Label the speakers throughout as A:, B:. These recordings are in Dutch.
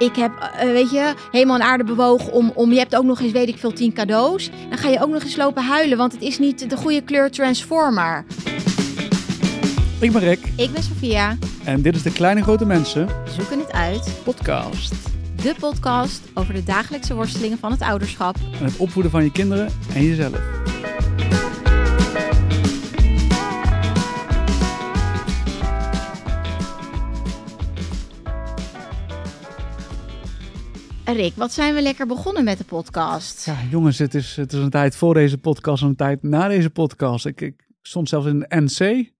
A: ik heb, eh, weet je, helemaal een aarde bewogen om, om, je hebt ook nog eens, weet ik veel, tien cadeaus. Dan ga je ook nog eens lopen huilen, want het is niet de goede kleur Transformer.
B: Ik ben Rick
A: Ik ben Sofia,
B: en dit is de Kleine Grote Mensen
A: zoeken het uit.
B: podcast.
A: De podcast over de dagelijkse worstelingen van het ouderschap.
B: En het opvoeden van je kinderen en jezelf.
A: Rick, wat zijn we lekker begonnen met de podcast?
B: Ja, jongens, het is, het is een tijd voor deze podcast en een tijd na deze podcast. Ik, ik stond zelfs in de NC.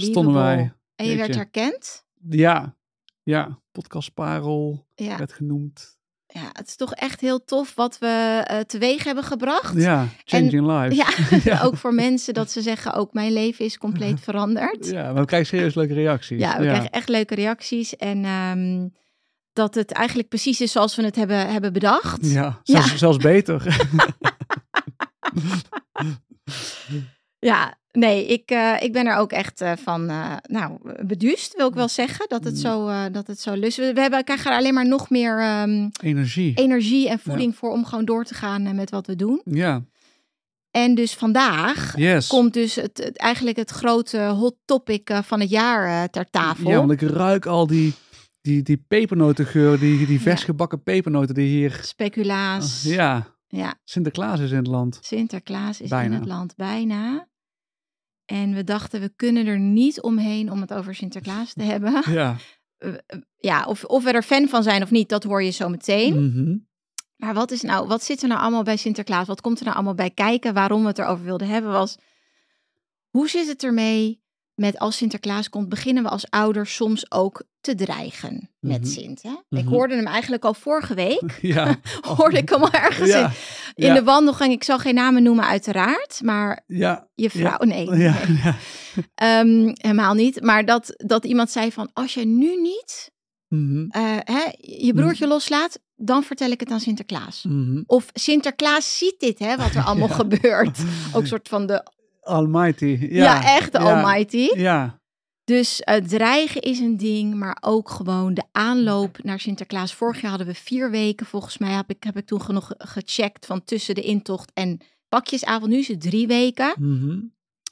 B: Stonden wij.
A: En je werd herkend?
B: Ja, ja, podcastparel
A: Ja.
B: werd genoemd.
A: ja, het is toch echt heel tof wat we eh, teweeg hebben gebracht.
B: Ja, changing lives.
A: Ja,
B: Ja.
A: ook voor mensen dat ze zeggen, ook mijn leven is compleet veranderd.
B: Ja, maar we krijgen serieus leuke reacties.
A: Ja, we krijgen echt leuke reacties. En ehm, dat het eigenlijk precies is zoals we het hebben, hebben bedacht.
B: Ja, zelfs,
A: Ja.
B: zelfs beter.
A: Ja, nee, ik, eh, ik ben er ook echt eh, van, eh, nou, beduust wil ik wel zeggen. Dat het zo, eh, dat het zo lust. We, we hebben, krijgen er alleen maar nog meer ehm,
B: Energie.
A: energie en voeding voor om gewoon door te gaan met wat we doen.
B: Ja,
A: En dus vandaag
B: yes.
A: komt dus het, het- eigenlijk het grote hot topic van het jaar ter tafel.
B: Ja, want ik ruik al die, die, die pepernotengeur, die, die vers gebakken pepernoten die hier...
A: Speculaas.
B: Ja,
A: ja.
B: Sinterklaas is in het land.
A: Sinterklaas is
B: Bijna.
A: in het land bijna. En we dachten, we kunnen er niet omheen om het over Sinterklaas te hebben.
B: Ja.
A: Eh, ja, of, of we er fan van zijn of niet, dat hoor je zo meteen.
B: Mhm.
A: Maar wat, is nou, wat zit er nou allemaal bij Sinterklaas? Wat komt er nou allemaal bij kijken? Waarom we het erover wilden hebben was... Hoe zit het ermee met als Sinterklaas komt... beginnen we als ouders soms ook te dreigen met
B: Mhm.
A: Sint? Hè? Ik
B: Mhm.
A: hoorde hem eigenlijk al vorige week.
B: Ja.
A: hoorde ik hem al ergens
B: Ja.
A: in, in
B: Ja.
A: de wandelgang. Ik zal geen namen noemen uiteraard. Maar
B: Ja.
A: je vrouw... Nee. Ehm, helemaal niet. Maar dat, dat iemand zei van... Als je nu niet
B: Mhm.
A: eh, hè, je broertje loslaat... dan vertel ik het aan Sinterklaas. Of Sinterklaas ziet dit, hè, wat er allemaal gebeurt. Ook een soort van de,
B: Almighty.
A: ja,
B: Ja,
A: echt de
B: ja.
A: almighty.
B: Ja.
A: Dus het dreigen is een ding, maar ook gewoon de aanloop naar Sinterklaas. Vorig jaar hadden we vier weken, volgens mij heb ik, heb ik toen nog gecheckt van tussen de intocht en pakjesavond. Nu is het drie weken.
B: Mhm.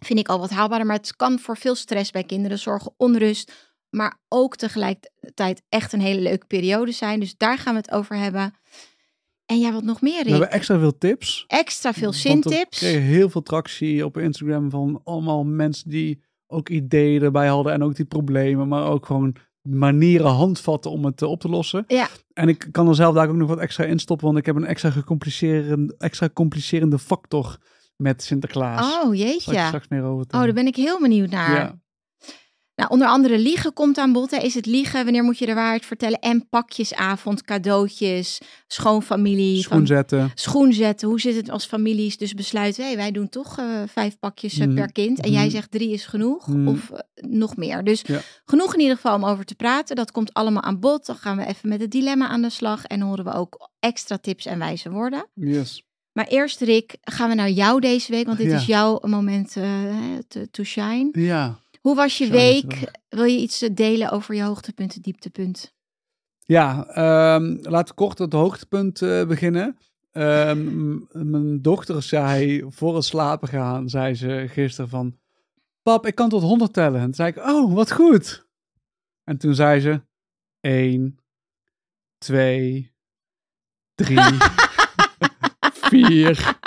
A: Vind ik al wat haalbaarder, maar het kan voor veel stress bij kinderen zorgen, onrust. Maar ook tegelijkertijd echt een hele leuke periode zijn. Dus daar gaan we het over hebben. En ja, wat nog meer,
B: We hebben extra veel tips.
A: Extra veel
B: Want we
A: zintips.
B: kregen heel veel tractie op Instagram van allemaal mensen die ook ideeën erbij hadden en ook die problemen, maar ook gewoon manieren, handvatten om het eh, op te lossen.
A: Ja.
B: En ik kan er zelf daar ook nog wat extra in stoppen, want ik heb een extra gecomplicerende, extra complicerende factor met Sinterklaas.
A: Oh, jeetje.
B: straks meer over
A: Oh, daar ben ik heel benieuwd naar.
B: Ja,
A: Nou, onder andere liegen komt aan bod. Hè. Is het liegen? Wanneer moet je de waarheid vertellen? En pakjesavond, cadeautjes, schoonfamilie.
B: schoen
A: van-. Hoe zit het als families dus besluiten? Hey, wij doen toch eh, vijf pakjes eh,
B: Mhm.
A: per kind. En jij
B: Mhm.
A: zegt drie is genoeg.
B: Mhm.
A: Of eh, nog meer. Dus
B: Ja.
A: genoeg in ieder geval om over te praten. Dat komt allemaal aan bod. Dan gaan we even met het dilemma aan de slag. En horen we ook extra tips en wijze woorden.
B: Yes.
A: Maar eerst, Rick, gaan we naar jou deze week. Want dit
B: Ja.
A: is jouw moment to, to shine.
B: Ja.
A: Hoe was je week? Wil je iets eh, delen over je hoogtepunten, dieptepunt?
B: Ja, ehm, laten we kort het hoogtepunt eh, beginnen. Ehm, mijn dochter zei voor het slapen gaan, zei ze gisteren van... Pap, ik kan tot 100 tellen. En toen zei ik, oh, wat goed. En toen zei ze... 1, 2, 3, 4...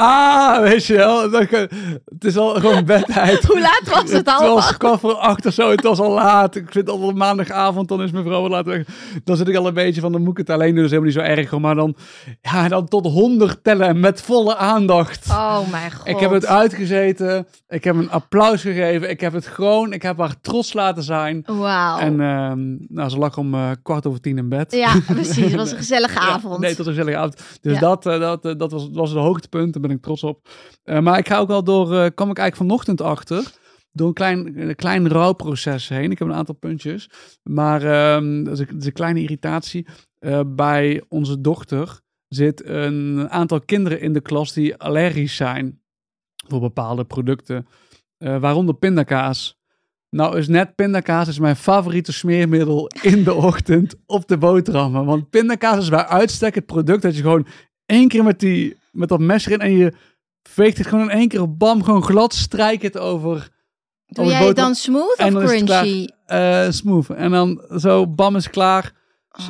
B: Ah, weet je wel. Het is al gewoon bedtijd.
A: Hoe laat was het al?
B: Het was kwart voor acht of zo. Het was al laat. Ik vind al maandagavond, dan is mijn vrouw al laat weg. Dan zit ik al een beetje van, dan moet ik het alleen doen. Dat is helemaal niet zo erg. Maar dan, ja, dan tot honderd tellen met volle aandacht.
A: Oh mijn god.
B: Ik heb het uitgezeten. Ik heb een applaus gegeven. Ik heb het gewoon, ik heb haar trots laten zijn.
A: Wauw.
B: En ehm, nou, ze lag om eh, kwart over tien in bed.
A: Ja, precies. Het was een gezellige
B: Ja,
A: avond.
B: nee, tot een gezellige avond. Dus
A: Ja.
B: dat, eh, dat, eh, dat was, was het hoogtepunt. Ben ik trots op. Eh, maar ik ga ook wel door, eh kwam ik eigenlijk vanochtend achter. Door een klein, een klein rouwproces heen. Ik heb een aantal puntjes. Maar ehm, dat, is een, kleine irritatie. Eh, bij onze dochter zit een aantal kinderen in de klas die allergisch zijn voor bepaalde producten. Waaronder pindakaas. Nou is net pindakaas is mijn favoriete smeermiddel in de ochtend op de boterhammen. Want pindakaas is bij uitstek het product dat je gewoon één keer met, die, met dat mes erin en je veegt het gewoon in één keer bam, gewoon glad strijkt het over.
A: Doe
B: Over
A: jij het dan smooth
B: en
A: of
B: dan
A: crunchy?
B: eh smooth. En dan zo bam is klaar.
A: Ah.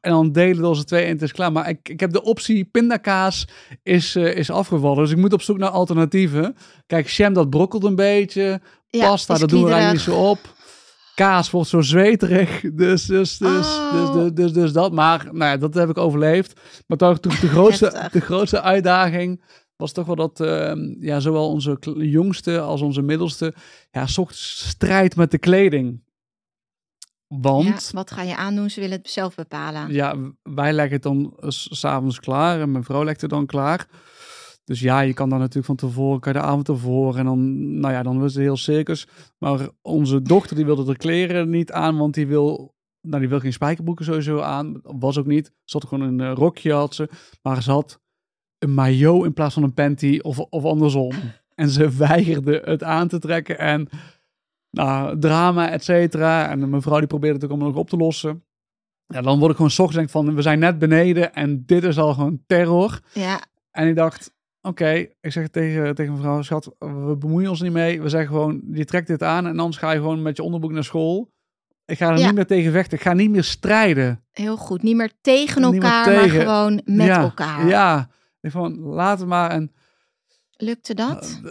B: En dan delen we onze twee en het is klaar. Maar ik, ik heb de optie pindakaas is, eh, is afgevallen. Dus ik moet op zoek naar alternatieven. Kijk, jam dat brokkelt een beetje.
A: Ja,
B: Pasta, dat doen we eigenlijk niet zo op. Kaas wordt zo zweterig. Dus, dus, dus,
A: Oh.
B: dus, dus, dus, dus dat. Maar nou ja, dat heb ik overleefd. Maar toch, toch de, grootste,
A: Heftig.
B: de grootste uitdaging was toch wel dat ehm, ja, zowel onze jongste als onze middelste ja, zocht strijd met de kleding. Want
A: Ja, wat ga je aandoen? Ze willen het zelf bepalen.
B: ja, wij leggen het dan s- s'avonds klaar en mijn vrouw legt het dan klaar. Dus ja, je kan dan natuurlijk van tevoren, kan je de avond ervoor en dan, nou ja, dan was het heel circus. Maar onze dochter die wilde de kleren niet aan, want die wil, nou die wil geen spijkerbroeken sowieso aan. Was ook niet. Ze had gewoon een eh, rokje had ze, maar ze had een maillot in plaats van een panty of, of andersom. En ze weigerde het aan te trekken en nou, drama, et cetera. En mijn vrouw die probeerde het ook allemaal nog op te lossen. Ja, dan word ik gewoon ochtends denk van, we zijn net beneden en dit is al gewoon terror.
A: Ja,
B: En ik dacht, oké, ik zeg tegen, tegen mijn vrouw, schat, we bemoeien ons niet mee. We zeggen gewoon, je trekt dit aan en anders ga je gewoon met je onderbroek naar school. Ik ga er
A: Ja.
B: niet meer tegen vechten. Ik ga niet meer strijden.
A: heel goed. Niet meer tegen
B: Niet meer
A: elkaar,
B: tegen.
A: maar gewoon met
B: ja,
A: elkaar.
B: Ja, ik van, laat het maar. En
A: Lukte dat?
B: eh,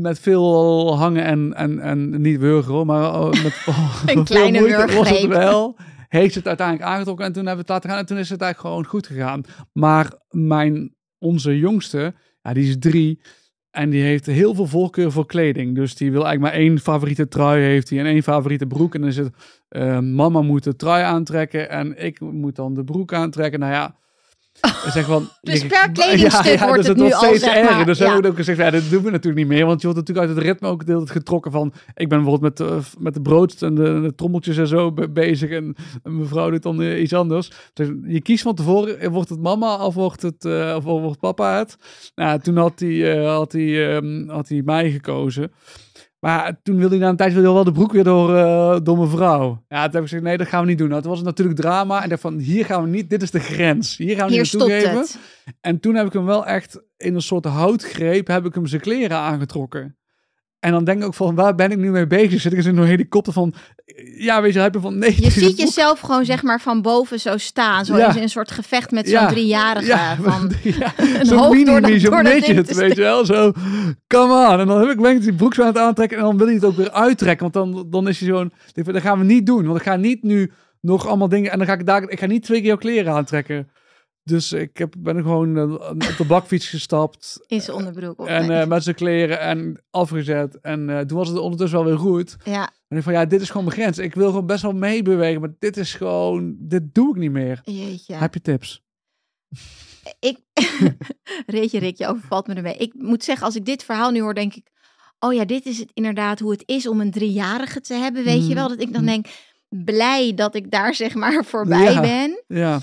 B: met veel hangen en, en, en niet wurgen maar oh, met veel
A: kleine
B: moeite was het wel. Heeft het uiteindelijk aangetrokken en toen hebben we het laten gaan en toen is het eigenlijk gewoon goed gegaan. Maar mijn, onze jongste, die is drie en die heeft heel veel voorkeur voor kleding. Dus die wil eigenlijk maar één favoriete trui heeft hij en één favoriete broek. En dan is het, eh, mama moet de trui aantrekken en ik moet dan de broek aantrekken. Nou ja, zeg van...
A: Dus per kledingstuk wordt
B: dus
A: het nu al,
B: steeds
A: zeg
B: erger.
A: maar,
B: Dus we
A: ja.
B: hebben ook gezegd, ja, dat doen we natuurlijk niet meer. Want je wordt natuurlijk uit het ritme ook deel getrokken van... Ik ben bijvoorbeeld met, eh, met de brood en de, de trommeltjes en zo be- bezig. En, en mevrouw doet dan eh, iets anders. Dus je kiest van tevoren, eh, wordt het mama of wordt het of wordt papa het? Nou, toen had hij, had hij, ehm, had hij mij gekozen. Maar toen wilde hij na een tijdje wel de broek weer door, eh, door mijn vrouw. Ja, toen heb ik gezegd, nee, dat gaan we niet doen. Nou, toen was het natuurlijk drama. En dacht van, hier gaan we niet, dit is de grens. Hier gaan we niet naartoe
A: stopt
B: geven.
A: het.
B: En toen heb ik hem wel echt in een soort houtgreep, heb ik hem zijn kleren aangetrokken. En dan denk ik ook van, waar ben ik nu mee bezig? Zit ik in een helikopter van, ja, weet je, heb je van, nee.
A: Je ziet jezelf gewoon zeg maar van boven zo staan. Zo
B: Ja.
A: in een soort gevecht met zo'n
B: Ja.
A: driejarige.
B: Ja,
A: van,
B: ja,
A: een
B: zo'n
A: hoofd door dat- door ding te
B: weet je wel, zo, come on. En dan heb ik, ben ik die broek zo aan het aantrekken en dan wil hij het ook weer uittrekken, want dan, dan is hij zo'n, dat gaan we niet doen, want ik ga niet nu nog allemaal dingen, en dan ga ik daar, ik ga niet twee keer jouw kleren aantrekken. Dus ik heb, ben gewoon eh, op de bakfiets gestapt
A: in zijn onderbroek. Of,
B: en eh, met zijn kleren en afgezet. En eh, toen was het ondertussen wel weer goed.
A: ja,
B: En ik van ja, dit is gewoon mijn grens. Ik wil gewoon best wel meebewegen, maar dit is gewoon, dit doe ik niet meer.
A: jeetje.
B: Heb je tips?
A: Ik, Reetje Rick, je overvalt me ermee. Ik moet zeggen, als ik dit verhaal nu hoor, denk ik... Oh ja, dit is het inderdaad hoe het is om een driejarige te hebben. Weet je
B: Mhm.
A: wel, dat ik dan denk... Blij dat ik daar zeg maar voorbij
B: Ja.
A: ben.
B: Ja,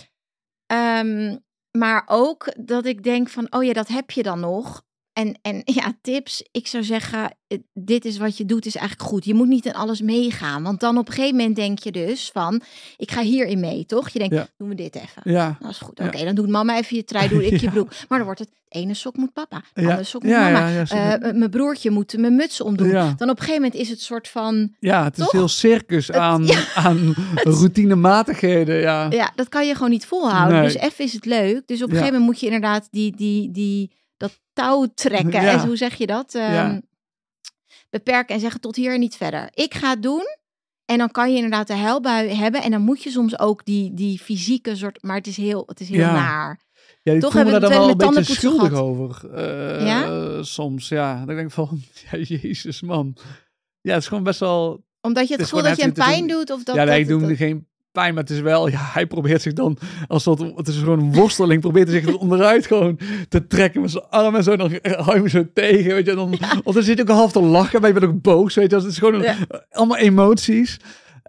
A: Ehm, maar ook dat ik denk van, oh ja, dat heb je dan nog. En, en ja, tips. Ik zou zeggen, eh, dit is wat je doet, is eigenlijk goed. Je moet niet in alles meegaan. Want dan op een gegeven moment denk je dus van, ik ga hierin mee, toch? Je denkt,
B: Ja.
A: doen we dit even.
B: ja.
A: Dat is goed.
B: Ja.
A: Oké, dan doet mama even je trui, doe ik je broek. Maar dan wordt het, de ene sok moet papa, de andere sok moet mama. Eh, mijn broertje moet mijn muts omdoen. Dan op een gegeven moment is het soort van,
B: Ja, het is
A: Toch?
B: heel circus aan, aan routinematigheden. Ja.
A: ja, dat kan je gewoon niet volhouden.
B: Nee.
A: Dus even is het leuk. Dus op een gegeven moment moet je inderdaad die, die, die, dat touw trekken.
B: Ja.
A: En hoe zeg je dat? Ehm,
B: Ja.
A: Beperken en zeggen tot hier en niet verder. Ik ga het doen. En dan kan je inderdaad de huilbui hebben. En dan moet je soms ook die, die fysieke soort... Maar het is heel, het is heel
B: Ja.
A: naar.
B: Ja,
A: Toch hebben
B: daar
A: we
B: wel
A: twee
B: een beetje schuldig
A: gehad.
B: over. eh,
A: Ja?
B: Soms, ja. Dan denk ik van, ja, jezus man. Ja, het is gewoon best wel...
A: Omdat je het, gevoel dat je
B: is
A: pijn
B: een-
A: doet? Of dat,
B: ja, nee, ik doe
A: dat-
B: geen pijn, maar het is wel... Ja, hij probeert zich dan, als soort, het is gewoon een worsteling, probeert hij zich er onderuit gewoon te trekken met zijn armen en zo. En dan hou je hem zo tegen, weet je. En dan, Of dan zit je ook half te lachen, maar je bent ook boos, weet je. Het is gewoon een-
A: Ja.
B: allemaal emoties.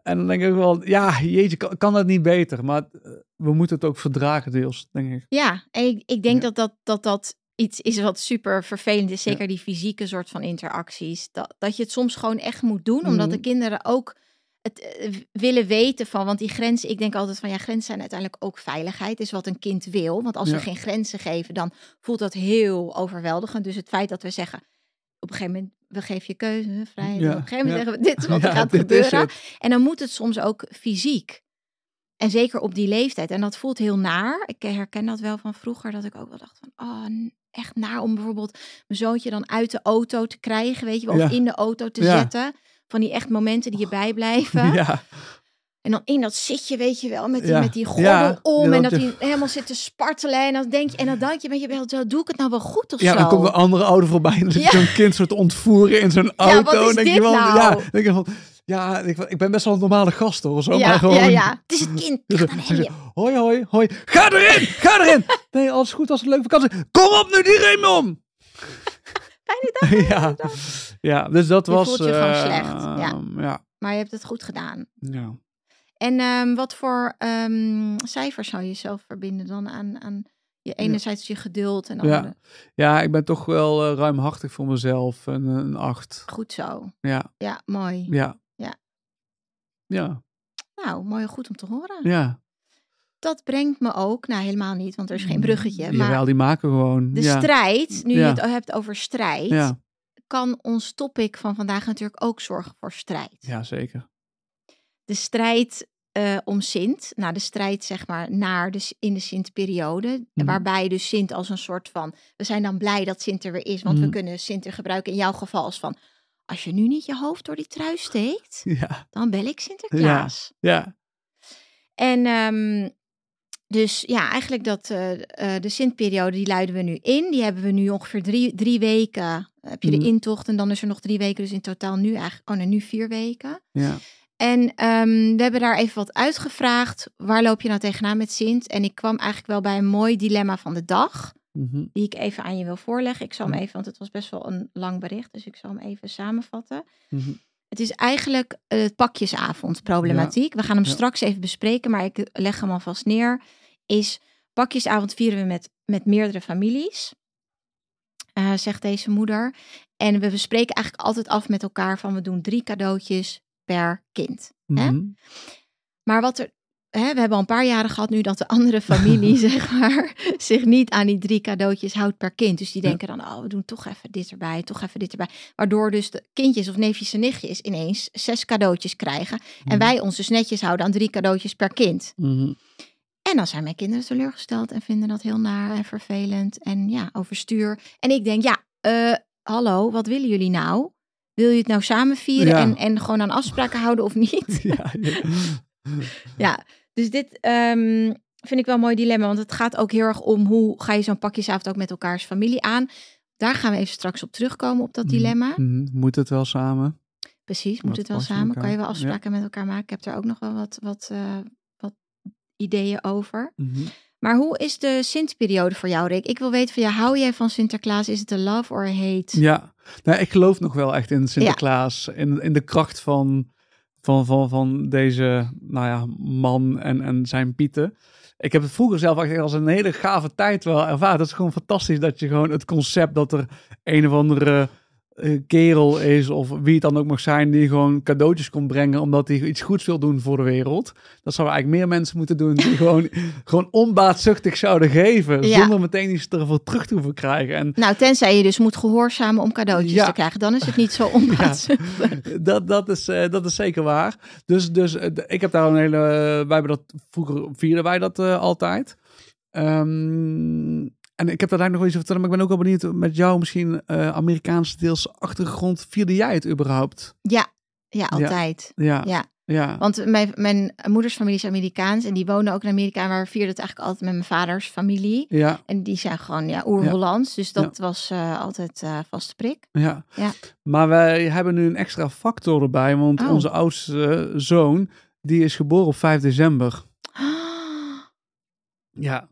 B: En dan denk ik wel, ja, jeetje, kan, kan dat niet beter? Maar eh, we moeten het ook verdragen deels, denk ik.
A: Ja, en ik, ik denk
B: Ja.
A: dat, dat, dat dat iets is wat super vervelend is. Zeker die fysieke soort van interacties. Dat, dat je het soms gewoon echt moet doen. Omdat de
B: Mhm.
A: kinderen ook het eh, willen weten van. Want die grenzen, ik denk altijd van ja, grenzen zijn uiteindelijk ook veiligheid. Is wat een kind wil. Want als
B: Ja.
A: we geen grenzen geven, dan voelt dat heel overweldigend. Dus het feit dat we zeggen. Op een gegeven moment, we geven je keuze, vrijheid.
B: Ja,
A: Op een gegeven moment
B: ja.
A: zeggen we, dit is wat er gaat gebeuren. En dan moet het soms ook fysiek. En zeker op die leeftijd. En dat voelt heel naar. Ik herken dat wel van vroeger. Dat ik ook wel dacht van, oh, echt naar om bijvoorbeeld mijn zoontje dan uit de auto te krijgen. Weet je wel, of in de auto te
B: Ja.
A: zetten. Van die echt momenten die je bijblijven.
B: Ja,
A: En dan in dat zitje, weet je wel, met die,
B: Ja.
A: met die gordel
B: Ja,
A: om.
B: ja,
A: en
B: dat je-
A: hij helemaal zit te spartelen. En dan denk je, en dan denk je, weet je wel, doe ik het nou wel goed of
B: ja
A: zo?
B: dan komt een andere ouder voorbij. En dan zit zo'n kind soort ontvoeren in zo'n auto. en denk je van,
A: nou?
B: Ja, denk je van, ja ik, ik ben best wel een normale gast hoor. Zo,
A: ja,
B: maar gewoon,
A: ja, ja. Het is het kind.
B: Dus,
A: je-
B: hoi, hoi, hoi. Ga erin, ga erin. Nee, alles goed, als een leuke vakantie. Kom op nu die rem om.
A: Dag.
B: ja. ja, dus dat
A: Je
B: was...
A: voelt je gewoon
B: eh,
A: slecht, ja.
B: Ja,
A: Maar je hebt het goed gedaan.
B: ja.
A: En ehm, wat voor ehm, cijfers zou je zelf verbinden dan aan, aan je enerzijds je geduld en
B: Ja.
A: andere?
B: ja, ik ben toch wel eh, ruimhartig voor mezelf. Een, een acht.
A: Goed zo.
B: Ja,
A: Ja, mooi.
B: ja.
A: Ja.
B: Ja,
A: Nou, mooi goed om te horen.
B: ja.
A: Dat brengt me ook, nou helemaal niet, want er is geen bruggetje. Maar
B: Jawel, die maken gewoon.
A: de
B: ja.
A: strijd, nu
B: Ja.
A: je het hebt over strijd,
B: Ja,
A: kan ons topic van vandaag natuurlijk ook zorgen voor strijd.
B: ja, zeker.
A: De strijd eh, om Sint, nou de strijd zeg maar naar de, in de Sint-periode,
B: Mhm.
A: waarbij dus Sint als een soort van, we zijn dan blij dat Sint er weer is, want we
B: Mhm.
A: kunnen Sint er gebruiken in jouw geval als van, als je nu niet je hoofd door die trui steekt,
B: Ja,
A: dan bel ik Sinterklaas.
B: ja.
A: En ehm, dus ja, eigenlijk dat eh, eh, de Sint-periode, die luiden we nu in. Die hebben we nu ongeveer drie, drie weken. Heb je de
B: Mhm.
A: intocht en dan is er nog drie weken. Dus in totaal nu eigenlijk, oh nee, nu vier weken.
B: ja.
A: En ehm, we hebben daar even wat uitgevraagd. Waar loop je nou tegenaan met Sint? En ik kwam eigenlijk wel bij een mooi dilemma van de dag.
B: Mhm.
A: Die ik even aan je wil voorleggen. Ik zal hem even, want het was best wel een lang bericht. Dus ik zal hem even samenvatten.
B: Mhm.
A: Het is eigenlijk eh, het pakjesavondproblematiek. We gaan hem
B: Ja.
A: straks even bespreken, maar ik leg hem alvast neer. Is pakjesavond vieren we met, met meerdere families, eh, zegt deze moeder. En we bespreken eigenlijk altijd af met elkaar van we doen drie cadeautjes per kind. Hè?
B: Mhm.
A: Maar wat er, hè, we hebben al een paar jaren gehad nu dat de andere familie, zeg maar, zich niet aan die drie cadeautjes houdt per kind. Dus die
B: Ja.
A: denken dan, oh, we doen toch even dit erbij, toch even dit erbij. Waardoor dus de kindjes of neefjes en nichtjes ineens zes cadeautjes krijgen. En
B: Mhm.
A: wij ons dus netjes houden aan drie cadeautjes per kind.
B: Mhm.
A: En dan zijn mijn kinderen teleurgesteld en vinden dat heel naar en vervelend en ja, overstuur. En ik denk, ja, eh, hallo, wat willen jullie nou? Wil je het nou samen vieren
B: Ja.
A: en, en gewoon aan afspraken houden of niet?
B: ja, ja.
A: Ja, dus dit ehm, vind ik wel een mooi dilemma. Want het gaat ook heel erg om hoe ga je zo'n pakjesavond ook met elkaars familie aan. Daar gaan we even straks op terugkomen op dat dilemma.
B: Mhm. Moet het wel samen?
A: Precies,
B: Wat
A: moet het wel samen?
B: elkaar?
A: Kan je wel afspraken met elkaar maken? Ik heb er ook nog wel wat, wat, eh, wat ideeën over.
B: Mhm.
A: Maar hoe is de Sint-periode voor jou, Rick? Ik wil weten van jou, hou jij van Sinterklaas? Is het een love or hate?
B: Ja, nou, ik geloof nog wel echt in Sinterklaas. In, in de kracht van, van, van, van deze nou ja, man en, en zijn pieten. Ik heb het vroeger zelf echt als een hele gave tijd wel ervaren. Dat is gewoon fantastisch dat je gewoon het concept dat er een of andere kerel is of wie het dan ook mag zijn die gewoon cadeautjes komt brengen omdat hij iets goeds wil doen voor de wereld. Dat zouden eigenlijk meer mensen moeten doen die gewoon, gewoon onbaatzuchtig zouden geven
A: Ja.
B: zonder meteen iets ervoor terug te hoeven krijgen. En
A: Nou, tenzij je dus moet gehoorzamen om cadeautjes
B: Ja.
A: te krijgen. Dan is het niet zo onbaatzuchtig.
B: dat, dat, is, eh, dat is zeker waar. Dus, dus eh, ik heb daar een hele. eh, wij hebben dat vroeger vierden wij dat eh, altijd. Ehm, en ik heb daar eigenlijk nog wel iets over te vertellen, maar ik ben ook wel benieuwd met jou misschien eh Amerikaanse deels achtergrond. Vierde jij het überhaupt?
A: Ja, ja, altijd.
B: Ja.
A: Ja.
B: Ja.
A: Want mijn, mijn moeders familie is Amerikaans en die wonen ook in Amerika. En we vierden het eigenlijk altijd met mijn vaders familie.
B: Ja,
A: En die zijn gewoon ja, oer-Hollands. Dus dat was eh, altijd eh vaste prik.
B: ja.
A: Ja.
B: Maar wij hebben nu een extra factor erbij, want
A: Oh.
B: onze oudste zoon, die is geboren op 5 december. Ja.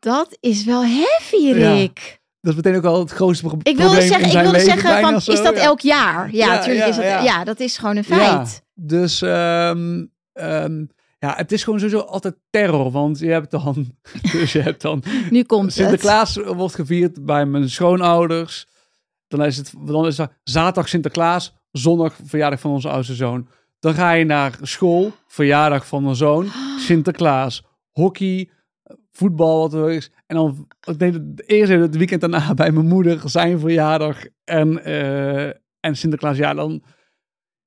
A: Dat is wel heavy,
B: Ja.
A: Rick.
B: Dat is meteen ook al het grootste pro-
A: Ik
B: probleem
A: wilde zeggen,
B: in
A: ik
B: zijn
A: wilde
B: leven
A: zeggen van,
B: zo,
A: is dat
B: ja.
A: elk jaar? Ja, natuurlijk
B: ja,
A: is het.
B: ja.
A: Dat is gewoon een
B: Ja,
A: feit.
B: dus ehm, ehm, ja, het is gewoon sowieso altijd terror. Want je hebt dan, dus je hebt dan
A: Nu komt het.
B: Sinterklaas wordt gevierd bij mijn schoonouders. Dan is het, dan is het zaterdag Sinterklaas, zondag verjaardag van onze oudste zoon. Dan ga je naar school, verjaardag van mijn zoon, Sinterklaas, hockey, voetbal, wat er is. En dan, ik denk het eerste het weekend daarna bij mijn moeder, zijn verjaardag en, eh, en Sinterklaas. Ja, dan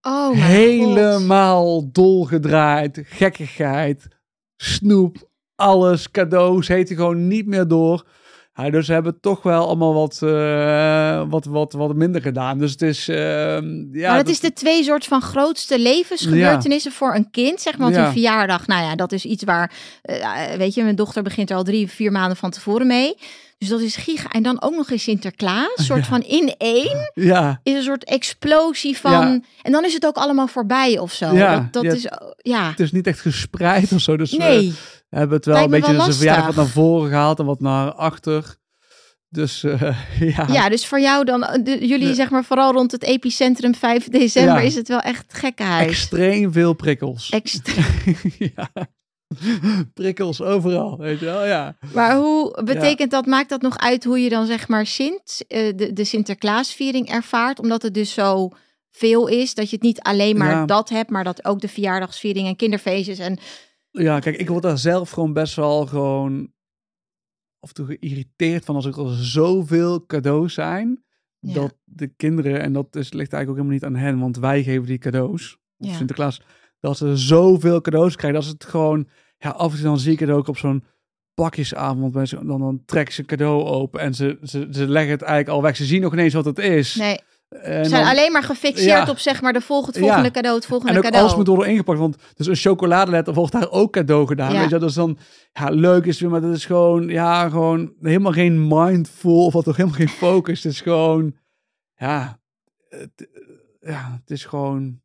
A: Oh god.
B: helemaal dolgedraaid, gekkigheid, snoep, alles, cadeaus, heet hij gewoon niet meer door. Ja, dus ze hebben toch wel allemaal wat, eh, wat, wat, wat minder gedaan. Dus het is... ehm, ja,
A: maar dat is de twee soort van grootste levensgebeurtenissen voor een kind. Zeg maar, want
B: Ja.
A: een verjaardag, nou ja, dat is iets waar, eh, weet je, mijn dochter begint er al drie, vier maanden van tevoren mee. Dus dat is giga. En dan ook nog eens Sinterklaas, soort
B: Ja.
A: van in één
B: Ja,
A: is een soort explosie van.
B: Ja.
A: En dan is het ook allemaal voorbij of zo.
B: Ja,
A: dat is, ja.
B: het is niet echt gespreid of zo. Dus
A: Nee,
B: we hebben het wel
A: Lijkt
B: een beetje
A: wel
B: verjaardag wat naar voren gehaald en wat naar achter. Dus eh, ja.
A: ja, dus voor jou dan, eh, de- jullie
B: De-
A: zeg maar vooral rond het epicentrum 5 december
B: Ja.
A: is het wel echt gekkenhuis.
B: extreem veel prikkels.
A: Extreem.
B: ja. Prikkels overal, weet je wel, ja.
A: Maar hoe betekent dat, maakt dat nog uit hoe je dan zeg maar Sint, eh, de, de Sinterklaasviering ervaart? Omdat het dus zo veel is, dat je het niet alleen maar
B: Ja.
A: dat hebt, maar dat ook de verjaardagsviering en kinderfeestjes en
B: Ja, kijk, ik word daar zelf gewoon best wel gewoon af en toe geïrriteerd van als er al zoveel cadeaus zijn.
A: Ja.
B: Dat de kinderen, en dat is, ligt eigenlijk ook helemaal niet aan hen, want wij geven die cadeaus. Sinterklaas, dat ze zoveel cadeaus krijgen. Dat is het gewoon, ja, af en toe dan zie ik het ook op zo'n pakjesavond. Bij zo, dan, dan trekken ze een cadeau open en ze, ze, ze leggen het eigenlijk al weg. Ze zien nog ineens wat het is.
A: nee,
B: En
A: ze zijn
B: dan-
A: alleen maar gefixeerd
B: Ja.
A: op zeg maar de volgende, het volgende
B: Ja.
A: cadeau, het volgende
B: En ook
A: cadeau.
B: alles moet worden ingepakt. Want dus een chocoladeletter wordt daar ook cadeau gedaan.
A: Ja.
B: Weet je, dat is dan ja, leuk is weer, maar dat is gewoon, ja, gewoon helemaal geen mindful of wat toch helemaal geen focus. Het is gewoon, ja, het, ja, het is gewoon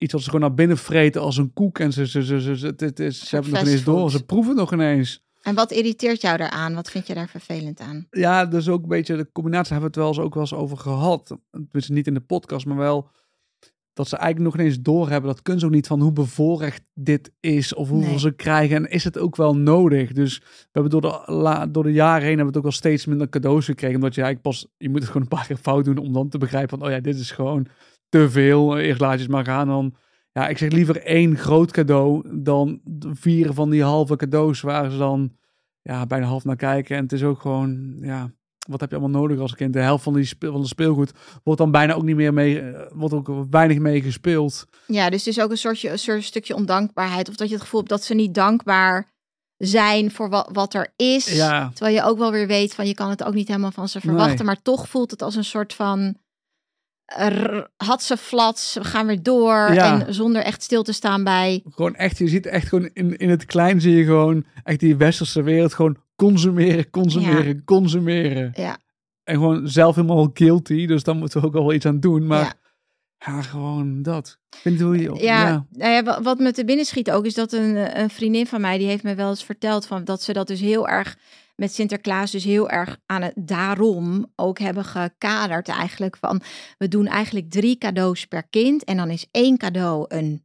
B: iets wat ze gewoon naar binnen vreten als een koek. En ze, ze, ze, ze, ze, het, het is, ze hebben het nog ineens door. Ze proeven nog ineens.
A: En wat irriteert jou daaraan? Wat vind je daar vervelend aan?
B: Ja, dus ook een beetje de combinatie hebben we het wel eens ook wel eens over gehad. Tenminste, niet in de podcast, maar wel dat ze eigenlijk nog ineens doorhebben. Dat kunnen ze ook niet van hoe bevoorrecht dit is of hoeveel
A: Nee.
B: ze krijgen. En is het ook wel nodig? Dus we hebben door de, la, door de jaren heen hebben we het ook wel steeds minder cadeaus gekregen. Omdat je eigenlijk pas, je moet het gewoon een paar keer fout doen om dan te begrijpen van, oh ja, dit is gewoon te veel. Je het maar gaan dan. Ja, ik zeg liever één groot cadeau dan vier van die halve cadeaus waar ze dan ja, bijna half naar kijken. En het is ook gewoon, ja, wat heb je allemaal nodig als kind? De helft van, die speel, van de speelgoed wordt dan bijna ook niet meer mee, eh, wordt ook weinig mee gespeeld.
A: Ja, dus het is ook een soortje, een soort stukje ondankbaarheid. Of dat je het gevoel hebt dat ze niet dankbaar zijn voor wat, wat er is.
B: Ja,
A: Terwijl je ook wel weer weet van je kan het ook niet helemaal van ze verwachten.
B: Nee.
A: Maar toch voelt het als een soort van had ze flats, we gaan weer door.
B: Ja.
A: En zonder echt stil te staan bij.
B: gewoon echt, je ziet echt gewoon in, in het klein zie je gewoon echt die westerse wereld gewoon consumeren, consumeren, consumeren.
A: Ja,
B: En gewoon zelf helemaal guilty, dus dan moeten we ook wel iets aan doen. Maar
A: ja.
B: ja, gewoon dat. Ik vind hoe je,
A: Ja,
B: ja.
A: nou wat me te binnen schiet ook is dat een, eh, een vriendin van mij die heeft me wel eens verteld van dat ze dat dus heel erg met Sinterklaas dus heel erg aan het daarom ook hebben gekaderd eigenlijk van we doen eigenlijk drie cadeaus per kind en dan is één cadeau een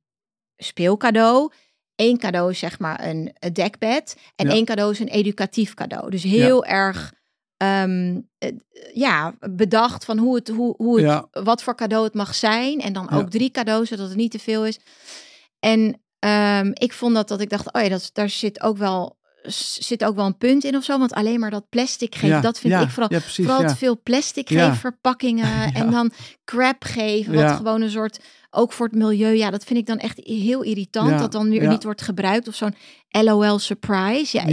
A: speelcadeau. Eén cadeau is zeg maar een, een dekbed. En
B: Ja.
A: één cadeau is een educatief cadeau. Dus heel erg ehm, eh, ja, bedacht van hoe het, hoe, hoe het,
B: Ja.
A: wat voor cadeau het mag zijn. En dan ook drie cadeaus, zodat het niet te veel is. En ehm, ik vond dat dat ik dacht, oh ja, dat, daar zit ook wel zit ook wel een punt in of zo. Want alleen maar dat plastic geven,
B: Ja,
A: dat vind
B: ja,
A: ik vooral
B: ja, precies,
A: vooral veel plastic geven, verpakkingen en dan crap geven, wat gewoon een soort, ook voor het milieu, ja, dat vind ik dan echt heel irritant, dat dan weer niet wordt gebruikt of zo'n LOL surprise. Ja, ik,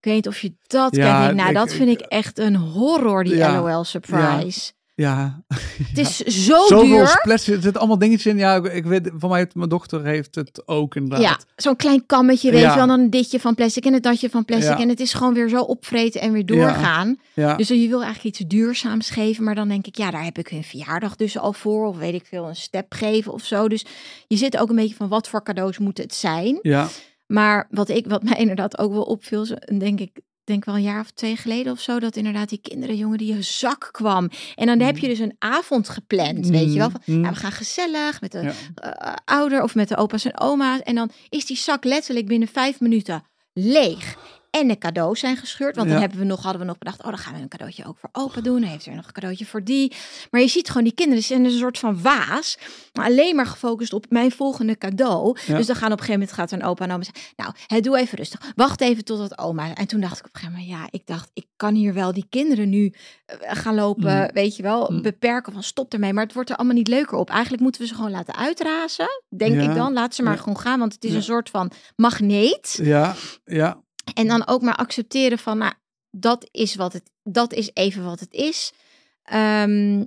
A: weet niet of je dat kent. Nou,
B: ik-
A: dat vind ik echt een horror, die LOL surprise.
B: Ja.
A: Het is zo
B: Zoveel
A: duur.
B: plastic, er zitten allemaal dingetjes in. Ja, ik, weet, van mij, mijn dochter heeft het ook inderdaad.
A: Ja, zo'n klein kammetje, weet
B: Ja.
A: je wel. Dan een ditje van plastic en een datje van plastic.
B: Ja.
A: En het is gewoon weer zo opvreten en weer doorgaan.
B: ja.
A: Dus je wil eigenlijk iets duurzaams geven. Maar dan denk ik, ja, daar heb ik hun verjaardag dus al voor. Of weet ik veel, een step geven of zo. Dus je zit ook een beetje van, wat voor cadeaus moeten het zijn?
B: ja.
A: Maar wat, ik, wat mij inderdaad ook wel opviel, denk ik, denk wel een jaar of twee geleden of zo, dat inderdaad die kinderen, jongen, die een zak kwam. En dan heb je dus een avond gepland, weet je wel. Van,
B: Mm.
A: nou, we gaan gezellig met de
B: Ja.
A: eh, ouder of met de opa's en oma's. En dan is die zak letterlijk binnen vijf minuten leeg. En de cadeaus zijn gescheurd. Want dan
B: Ja.
A: hebben we nog, hadden we nog bedacht, oh, dan gaan we een cadeautje ook voor opa doen. Dan heeft er nog een cadeautje voor die. Maar je ziet gewoon die kinderen, zijn een soort van waas. Maar alleen maar gefocust op mijn volgende cadeau.
B: Ja.
A: Dus dan gaan op een gegeven moment gaat een opa en oma zeggen, nou, hè, doe even rustig. Wacht even totdat oma. En toen dacht ik op een gegeven moment, ja, ik dacht, ik kan hier wel die kinderen nu eh, gaan lopen,
B: Mm.
A: weet je wel,
B: Mm.
A: beperken van stop ermee. Maar het wordt er allemaal niet leuker op. Eigenlijk moeten we ze gewoon laten uitrazen, denk
B: Ja.
A: ik dan. Laat ze maar gewoon gaan, want het is een soort van magneet.
B: Ja, ja.
A: En dan ook maar accepteren van, nou, dat is wat het, dat is even wat het is. Ehm,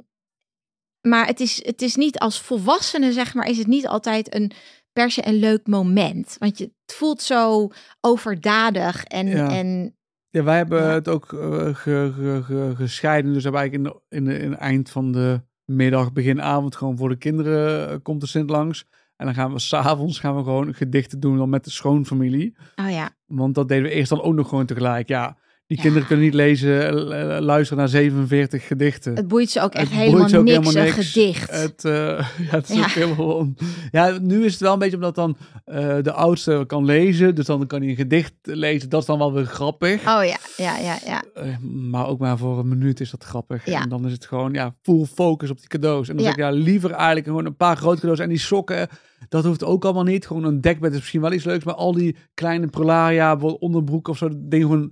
A: maar het is, het is niet als volwassene, zeg maar, is het niet altijd een per se een leuk moment. Want je, het voelt zo overdadig en,
B: Ja.
A: en
B: Ja, wij hebben
A: Ja.
B: het ook eh, ge- ge- ge- gescheiden. Dus hebben eigenlijk in, de, in, in het eind van de middag, begin avond, gewoon voor de kinderen eh, komt de Sint langs. En dan gaan we s'avonds gaan we gewoon gedichten doen dan met de schoonfamilie.
A: oh ja,
B: Want dat deden we eerst dan ook nog gewoon tegelijk. Ja, die
A: Ja.
B: kinderen kunnen niet lezen, eh, luisteren naar 47 gedichten.
A: het boeit ze ook echt
B: Het
A: helemaal
B: ze ook
A: niks,
B: helemaal
A: een
B: niks.
A: gedicht.
B: Het, eh, ja, het is
A: Ja.
B: ook helemaal... on- Ja, nu is het wel een beetje omdat dan eh, de oudste kan lezen. Dus dan kan hij een gedicht lezen. Dat is dan wel weer grappig.
A: Oh ja, ja, ja, ja.
B: Eh, maar ook maar voor een minuut is dat grappig.
A: Ja.
B: En dan is het gewoon ja, full focus op die cadeaus. En dan
A: Ja.
B: zeg ik ja, liever eigenlijk gewoon een paar grote cadeaus. En die sokken, dat hoeft ook allemaal niet. Gewoon een dekbed is misschien wel iets leuks. Maar al die kleine prolaria, onderbroek of zo. Dingen, gewoon,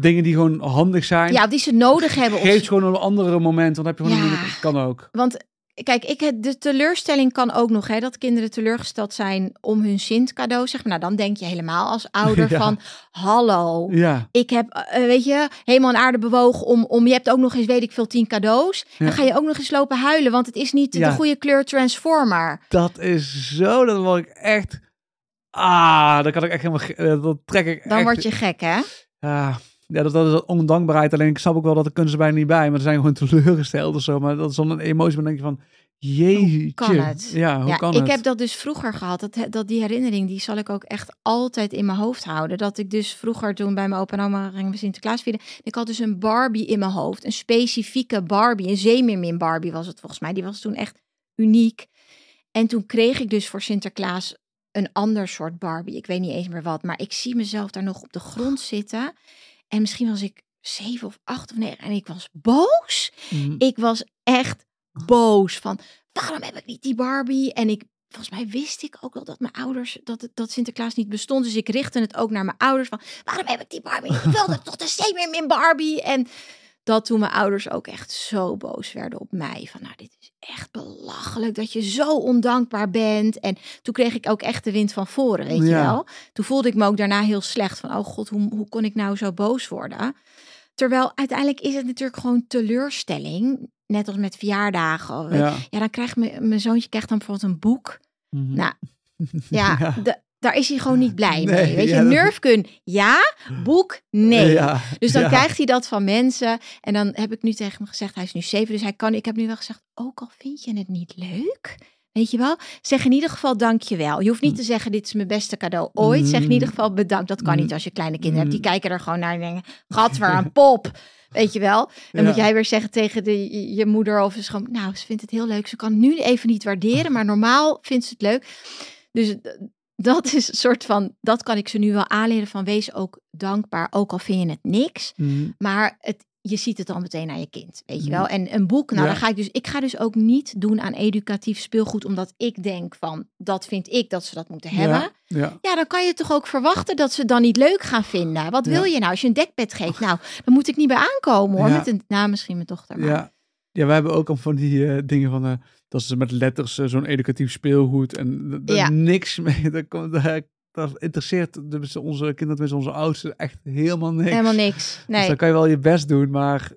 B: dingen die gewoon handig zijn.
A: Ja, die ze nodig hebben. Of
B: Geef gewoon op een andere moment. Dan heb je gewoon
A: Ja.
B: een kan ook.
A: Want kijk, ik, het- de teleurstelling kan ook nog, hè, dat kinderen teleurgesteld zijn om hun Sint cadeau. Zeg maar, nou, dan denk je helemaal als ouder
B: Ja.
A: van, hallo,
B: Ja,
A: ik heb, eh, weet je, helemaal een aarde bewogen om, om, je hebt ook nog eens, weet ik veel, tien cadeaus.
B: Ja.
A: Dan ga je ook nog eens lopen huilen, want het is niet de goede kleur Transformer.
B: dat is zo. Dat word ik echt... Ah, dan kan ik echt helemaal... eh, Dat trek ik
A: Dan
B: echt...
A: word je gek, hè?
B: Ja, ja dat, dat is ondankbaarheid. Alleen ik snap ook wel dat er kunnen ze bijna niet bij. Maar ze zijn gewoon teleurgesteld of zo. Maar dat is dan een emotie. Maar dan denk je van, jeetje.
A: kan het?
B: Ja, hoe
A: ja,
B: kan
A: ik
B: het?
A: heb dat dus vroeger gehad. Dat, dat die herinnering, die zal ik ook echt altijd in mijn hoofd houden. Dat ik dus vroeger toen bij mijn opa en oma gingen we Sinterklaas vieren. Ik had dus een Barbie in mijn hoofd. Een specifieke Barbie. Een zeemeermin Barbie was het volgens mij. Die was toen echt uniek. En toen kreeg ik dus voor Sinterklaas een ander soort Barbie. Ik weet niet eens meer wat. Maar ik zie mezelf daar nog op de grond zitten. En misschien was ik zeven of acht of negen. En ik was boos.
B: Mm,
A: Ik was echt boos van waarom heb ik niet die Barbie? En ik volgens mij wist ik ook wel dat mijn ouders dat dat Sinterklaas niet bestond, dus ik richtte het ook naar mijn ouders van waarom heb ik die Barbie? Ik wilde toch de zeemeermin Barbie en dat toen mijn ouders ook echt zo boos werden op mij van nou dit is echt belachelijk dat je zo ondankbaar bent en toen kreeg ik ook echt de wind van voren weet je
B: Ja.
A: wel. Toen voelde ik me ook daarna heel slecht van oh god hoe, hoe kon ik nou zo boos worden? Terwijl uiteindelijk is het natuurlijk gewoon teleurstelling. Net als met verjaardagen. Ja,
B: ja.
A: dan krijgt mijn mijn zoontje krijgt dan bijvoorbeeld een boek.
B: Mhm.
A: Nou, Ja,
B: Ja.
A: de- daar is hij gewoon niet blij mee. Weet je,
B: ja, dat-
A: Nerfkun, ja, boek, nee.
B: Ja,
A: Dus dan
B: ja.
A: krijgt hij dat van mensen. En dan heb ik nu tegen hem gezegd, hij is nu zeven, dus hij kan. Ik heb nu wel gezegd, ook al vind je het niet leuk, weet je wel, zeg in ieder geval dankjewel. Je hoeft niet te zeggen, dit is mijn beste cadeau ooit. Zeg in ieder geval bedankt. Dat kan niet als je kleine kinderen hebt. Die kijken er gewoon naar en denken, gadver, een pop. Weet je wel? Dan moet jij weer zeggen tegen de, je- je moeder of ze gewoon, nou, ze vindt het heel leuk. Ze kan het nu even niet waarderen, maar normaal vindt ze het leuk. Dus d- dat is een soort van, dat kan ik ze nu wel aanleren van wees ook dankbaar, ook al vind je het niks.
B: Mhm.
A: Maar het, je ziet het dan meteen aan je kind, weet je
B: Mhm.
A: wel. En een boek, nou
B: Ja.
A: dan ga ik dus, ik ga dus ook niet doen aan educatief speelgoed, omdat ik denk van, dat vind ik dat ze dat moeten hebben.
B: Ja, ja.
A: Ja, dan kan je toch ook verwachten dat ze het dan niet leuk gaan vinden. Wat wil je nou? Als je een dekbed geeft, nou, dan moet ik niet bij aankomen hoor. Met een, nou, misschien mijn dochter. Maar.
B: Ja. ja, we hebben ook al van die eh, dingen van... eh, dat ze met letters eh, zo'n educatief speelgoed en
A: Ja.
B: niks mee. Dat, komt, dat, dat interesseert dus onze kinderen, tenminste onze oudsten, echt helemaal niks.
A: Helemaal niks.
B: Dus
A: Nee.
B: dan kan je wel je best doen, maar...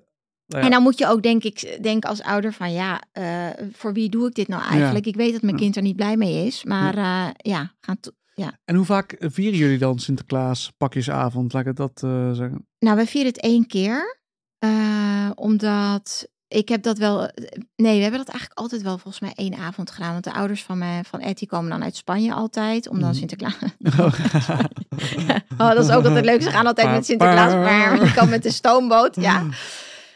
B: nou ja.
A: En dan moet je ook, denk ik, denken als ouder van ja, eh, voor wie doe ik dit nou eigenlijk? Ik weet dat mijn kind er niet blij mee is, maar eh, ja, gaan to- ja.
B: En hoe vaak vieren jullie dan Sinterklaas pakjesavond? Laat ik het dat eh, zeggen.
A: Nou, we vieren het één keer, eh, omdat ik heb dat wel. Nee, we hebben dat eigenlijk altijd wel volgens mij één avond gedaan. Want de ouders van, mij, van Etty komen dan uit Spanje altijd. Om dan
B: Mhm.
A: Sinterklaas. oh, dat is ook altijd leuk. Ze gaan altijd met Sinterklaas. Maar die komen met de stoomboot. Ja.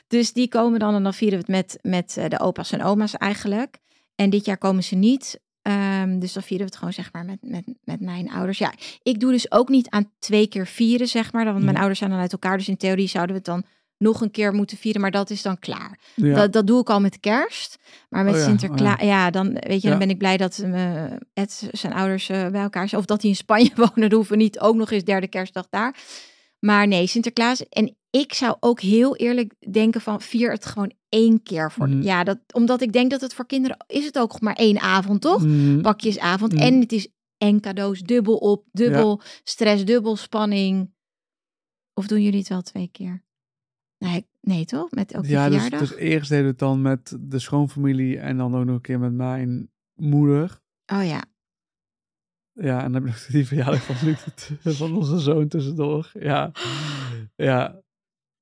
A: Dus die komen dan en dan vieren we het met, met eh, de opa's en oma's eigenlijk. En dit jaar komen ze niet. Ehm, dus dan vieren we het gewoon zeg maar met, met, met mijn ouders. Ja, ik doe dus ook niet aan twee keer vieren zeg maar. Want mijn
B: Mhm.
A: ouders zijn dan uit elkaar. Dus in theorie zouden we het dan nog een keer moeten vieren. Maar dat is dan klaar.
B: Ja.
A: Dat, dat doe ik al met kerst. Maar met
B: Oh ja,
A: Sinterklaas,
B: oh
A: ja. dan weet je, dan ben ik blij dat eh, Ed zijn ouders eh, bij elkaar zijn. Of dat die in Spanje wonen. Dan hoeven we niet ook nog eens derde kerstdag daar. Maar nee, Sinterklaas. En ik zou ook heel eerlijk denken van vier het gewoon één keer voor.
B: Mhm.
A: Ja, dat, omdat ik denk dat het voor kinderen is het ook maar één avond, toch?
B: Mhm.
A: Pakjesavond.
B: Mhm.
A: En het is en cadeaus dubbel op, dubbel stress, dubbel spanning. Of doen jullie het wel twee keer? Nee, nee toch? Met ook
B: Ja, dus,
A: verjaardag?
B: dus eerst deden we het dan met de schoonfamilie en dan ook nog een keer met mijn moeder.
A: Oh ja,
B: Ja, en dan heb ik nog die verjaardag van, van onze zoon tussendoor. Ja, ja.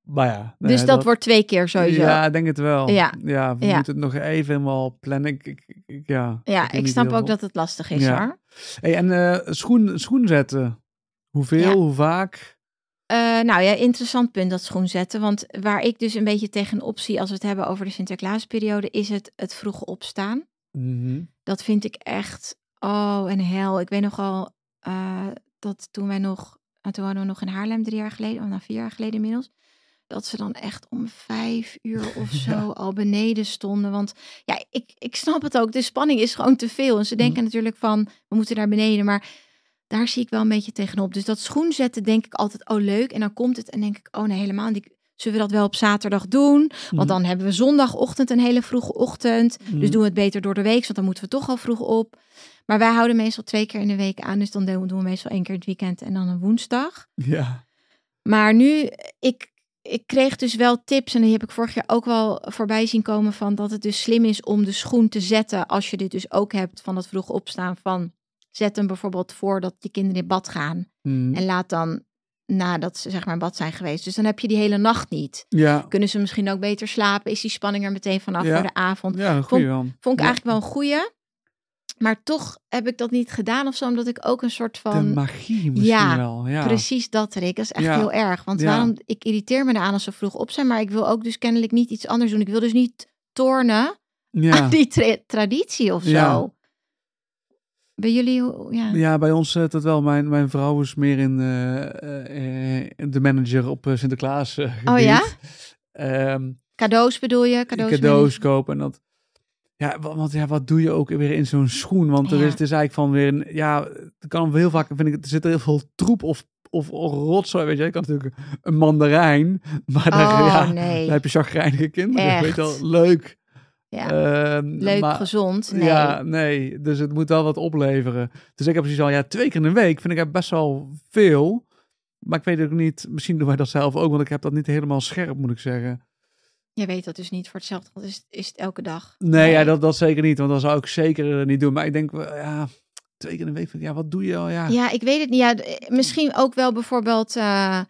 B: Maar ja. nee,
A: dus dat, wordt twee keer sowieso. Ja,
B: Ja, ik denk het wel.
A: Ja.
B: ja we
A: Ja.
B: moeten het nog even helemaal plannen. Ik, ik, ik- ja, weet
A: ik snap ook dat het lastig is
B: Ja.
A: hoor.
B: Hey, en eh, schoen, schoen zetten. Hoeveel,
A: Ja.
B: hoe vaak?
A: Eh, nou ja, interessant punt dat schoen zetten. Want waar ik dus een beetje tegenop zie als we het hebben over de Sinterklaasperiode, is het het vroege opstaan.
B: Mhm.
A: Dat vind ik echt, oh en hel. Ik weet nogal eh dat toen wij nog, uh, toen hadden we nog in Haarlem drie jaar geleden, of nou vier jaar geleden inmiddels, dat ze dan echt om vijf uur of zo
B: Ja.
A: al beneden stonden. Want ja, ik, ik snap het ook, de spanning is gewoon te veel. En ze denken
B: Mhm.
A: natuurlijk van, we moeten naar beneden, maar daar zie ik wel een beetje tegenop. Dus dat schoen zetten denk ik altijd, oh leuk. En dan komt het en denk ik, oh nee, helemaal niet. Zullen we dat wel op zaterdag doen? Want
B: Mhm.
A: dan hebben we zondagochtend een hele vroege ochtend. Dus
B: Mhm.
A: doen we het beter door de week, want dan moeten we toch al vroeg op. Maar wij houden meestal twee keer in de week aan. Dus dan doen we meestal één keer in het weekend en dan een woensdag.
B: Ja.
A: Maar nu, ik, ik kreeg dus wel tips. En die heb ik vorig jaar ook wel voorbij zien komen. Van dat het dus slim is om de schoen te zetten. Als je dit dus ook hebt van dat vroeg opstaan. Van zet hem bijvoorbeeld voor dat je kinderen in bad gaan.
B: Mhm.
A: En laat dan nadat ze zeg maar in bad zijn geweest. Dus dan heb je die hele nacht niet.
B: Ja.
A: Kunnen ze misschien ook beter slapen? Is die spanning er meteen vanaf
B: Ja.
A: voor de avond?
B: Ja, een.
A: Vond ik eigenlijk wel een goeie. Maar toch heb ik dat niet gedaan of zo. Omdat ik ook een soort
B: De
A: van...
B: magie misschien
A: Ja,
B: wel. Ja.
A: Precies dat, Rick. Dat is echt
B: Ja.
A: heel erg. Want
B: Ja.
A: waarom... Ik irriteer me eraan als ze vroeg op zijn. Maar ik wil ook dus kennelijk niet iets anders doen. Ik wil dus niet tornen
B: Ja.
A: aan die tra- traditie of zo. Bij jullie, ja.
B: Ja, bij ons zit het wel. Mijn, mijn vrouw is meer in eh, eh, de manager op eh, Sinterklaas eh,
A: Oh ja?
B: Ehm,
A: Cadeaus bedoel je? Cadeaus,
B: cadeaus kopen en dat. Ja, wa- want ja, wat doe je ook weer in zo'n schoen? Want er
A: Ja.
B: is, het is eigenlijk van weer een, ja, het kan heel vaak, vind ik, er zit er heel veel troep of, of, of rotzooi, weet je. Je kan natuurlijk een mandarijn, maar daar,
A: Oh,
B: ja,
A: nee.
B: daar heb je chagrijnige kinderen,
A: Echt.
B: weet je wel. Leuk.
A: Ja.
B: Ehm,
A: Leuk,
B: maar-
A: gezond. Nee.
B: Ja, nee. Dus het moet wel wat opleveren. Dus ik heb precies al, ja, twee keer in een week vind ik best wel veel. Maar ik weet ook niet, misschien doen wij dat zelf ook, want ik heb dat niet helemaal scherp, moet ik zeggen.
A: Je weet dat dus niet. Voor hetzelfde geld is, is het elke dag.
B: Nee, Ja, dat, dat zeker niet, want dat zou ik zeker eh, niet doen. Maar ik denk, wel, ja, twee keer in een week, vind ik, ja, wat doe je al? Ja,
A: Ja, ik weet het niet. Ja, d- misschien ook wel bijvoorbeeld eh,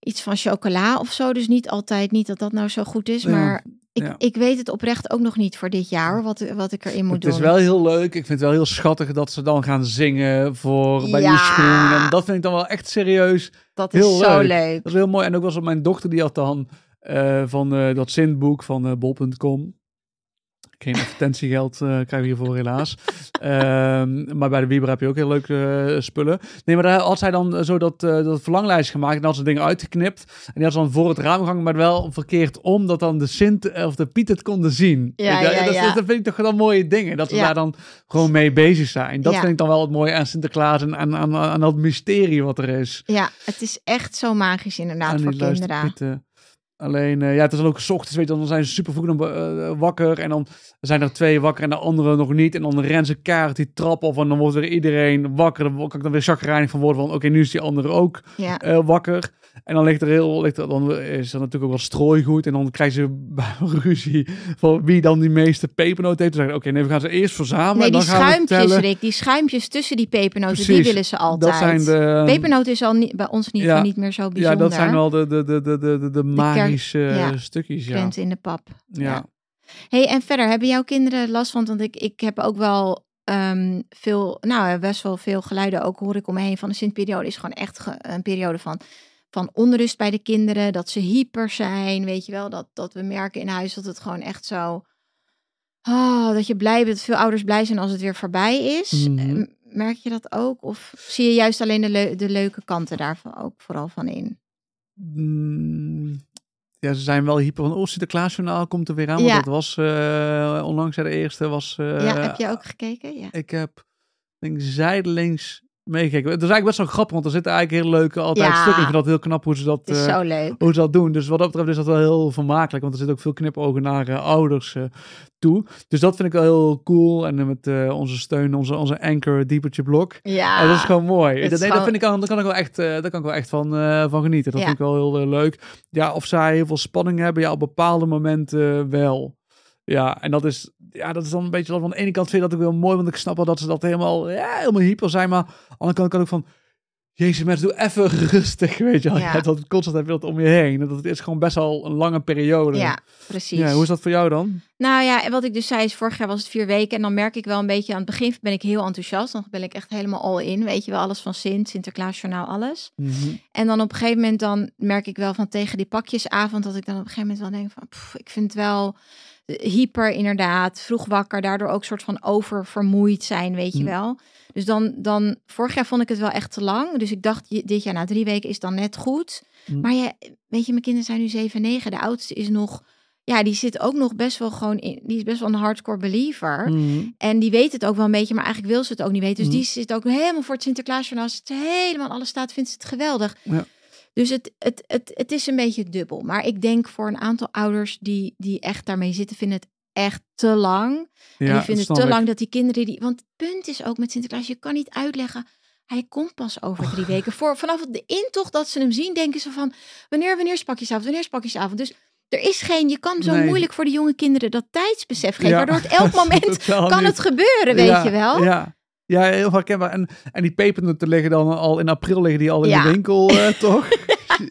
A: iets van chocola of zo. Dus niet altijd, niet dat dat nou zo goed is.
B: Ja,
A: Maar ik,
B: ja.
A: ik weet het oprecht ook nog niet voor dit jaar, wat, wat ik erin moet
B: het
A: doen.
B: is wel heel leuk. Ik vind het wel heel schattig dat ze dan gaan zingen voor bij
A: Ja.
B: die schoen. En dat vind ik dan wel echt serieus.
A: dat is
B: heel
A: zo
B: leuk.
A: leuk.
B: Dat is heel mooi. En ook was op mijn dochter, die had dan eh, van eh, dat zindboek van eh, bol.com. Geen advertentiegeld eh krijgen we hiervoor helaas. Ehm, maar bij de Wieber heb je ook heel leuke eh, spullen. Nee, maar daar had zij dan zo dat, eh, dat verlanglijst gemaakt. En had ze dingen uitgeknipt. En die had ze dan voor het raam gehangen, maar wel verkeerd om. Dat dan de Sint of de Piet het konden zien.
A: Ja, ja,
B: dat,
A: ja.
B: dat vind ik toch wel mooie dingen. Dat ze daar dan gewoon mee bezig zijn. Dat vind ik dan wel het mooie aan Sinterklaas. En aan, aan, aan dat mysterie wat er is.
A: Ja, het is echt zo magisch inderdaad voor kinderen.
B: Alleen, eh, ja, het is dan ook 's ochtends, weet je, dan zijn ze super vroeg dan, eh, wakker. En dan zijn er twee wakker en de andere nog niet. En dan rennen ze kaart die trap op en dan wordt weer iedereen wakker. Dan kan ik dan weer chagrijnig van worden van, oké, nu is die andere ook
A: Ja.
B: eh, wakker. En dan ligt er heel, ligt er, dan is er natuurlijk ook wel strooigoed. En dan krijgen ze ruzie van wie dan die meeste pepernoten heeft. Dan zeggen oké, nee, we gaan ze eerst verzamelen.
A: Nee, die
B: dan gaan we
A: schuimpjes. Rick, die schuimpjes tussen die pepernoten, die willen ze altijd.
B: Dat zijn de...
A: Pepernoten is al niet, bij ons
B: Ja.
A: niet meer zo
B: Ja,
A: bijzonder.
B: dat zijn wel de, de, de, de, de, de, de hilarische
A: ja.
B: stukjes. Ja.
A: in de pap.
B: Ja.
A: hey, en verder, hebben jouw kinderen last van? Want ik, ik heb ook wel ehm, veel, nou best wel veel geluiden ook hoor ik om me heen van de Sint-periode. Is gewoon echt ge- een periode van, van onrust bij de kinderen. Dat ze hyper zijn, weet je wel. Dat, dat we merken in huis dat het gewoon echt zo... Oh, dat je blij bent, dat veel ouders blij zijn als het weer voorbij is.
B: Mhm.
A: Eh, Merk je dat ook? Of zie je juist alleen de, leu- de leuke kanten daarvan ook vooral van in?
B: Mm, ja, ze zijn wel hyper van, oh, Sinterklaasjournaal komt er weer aan. Want
A: Ja.
B: dat was uh, onlangs, de eerste was... eh,
A: ja, heb je ook gekeken? Ja.
B: Ik heb, denk zijdelings meegekeken. Het is eigenlijk best wel grappig, want er zitten eigenlijk heel leuke altijd
A: Ja.
B: stukken. Ik vind dat heel knap hoe ze dat... Eh,
A: zo leuk.
B: hoe ze dat doen. Dus wat dat betreft is dat wel heel vermakelijk. Want er zitten ook veel knipogen naar eh, ouders eh, toe. Dus dat vind ik wel heel cool. En met onze steun, onze, onze anchor, diepertje blok.
A: Ja,
B: dat is gewoon mooi. Dat, nee, dat vind ik, daar kan ik wel echt, daar kan ik wel echt van, van genieten. Dat
A: Ja.
B: vind ik wel heel leuk. Ja, of zij heel veel spanning hebben. Ja, op bepaalde momenten wel. Ja, en dat is, ja, dat is dan een beetje van de ene kant vind ik dat ook wel mooi, want ik snap wel dat ze dat helemaal, ja, helemaal hyper zijn. Maar aan de andere kant kan ik van, Jezus, mensen, doe even rustig, weet je wel.
A: Ja.
B: Dat constant heb je dat om je heen. En dat is gewoon best wel een lange periode.
A: ja, precies.
B: Ja, hoe is dat voor jou dan?
A: Nou ja, en wat ik dus zei is, vorig jaar was het vier weken. En dan merk ik wel een beetje, aan het begin ben ik heel enthousiast. Dan ben ik echt helemaal all in, weet je wel. Alles van Sint, Sinterklaasjournaal, alles. En dan op een gegeven moment dan merk ik wel van tegen die pakjesavond... dat ik dan op een gegeven moment wel denk van... pff, ik vind het wel hyper inderdaad, vroeg wakker. Daardoor ook soort van oververmoeid zijn, weet je
B: Hm.
A: wel. Dus dan, dan, vorig jaar vond ik het wel echt te lang. Dus ik dacht, dit jaar na drie weken is dan net goed.
B: Hm.
A: Maar je, weet je, mijn kinderen zijn nu 7 9. De oudste is nog, ja, die zit ook nog best wel gewoon in, die is best wel een hardcore believer.
B: Mhm.
A: En die weet het ook wel een beetje, maar eigenlijk wil ze het ook niet weten. Dus die zit ook helemaal voor het Sinterklaasjournaal. Als het helemaal alles staat, vindt ze het geweldig.
B: Ja.
A: Dus het, het, het, het is een beetje dubbel. Maar ik denk voor een aantal ouders die, die echt daarmee zitten, vinden het echt te lang. en die vinden het te lang dat die kinderen die. Want het punt is ook met Sinterklaas, je kan niet uitleggen. Hij komt pas over drie weken. Voor, vanaf de intocht dat ze hem zien, denken ze van wanneer, wanneer is pakjesavond, wanneer is pakjesavond. Dus er is geen, je kan zo
B: Nee.
A: moeilijk voor de jonge kinderen dat tijdsbesef geven.
B: Ja.
A: Waardoor het elk moment kan
B: niet.
A: het gebeuren, weet
B: Ja,
A: je wel.
B: Ja. Ja, heel herkenbaar. En, en die pepernoten liggen dan al in april liggen die al in
A: Ja.
B: de winkel, eh, toch?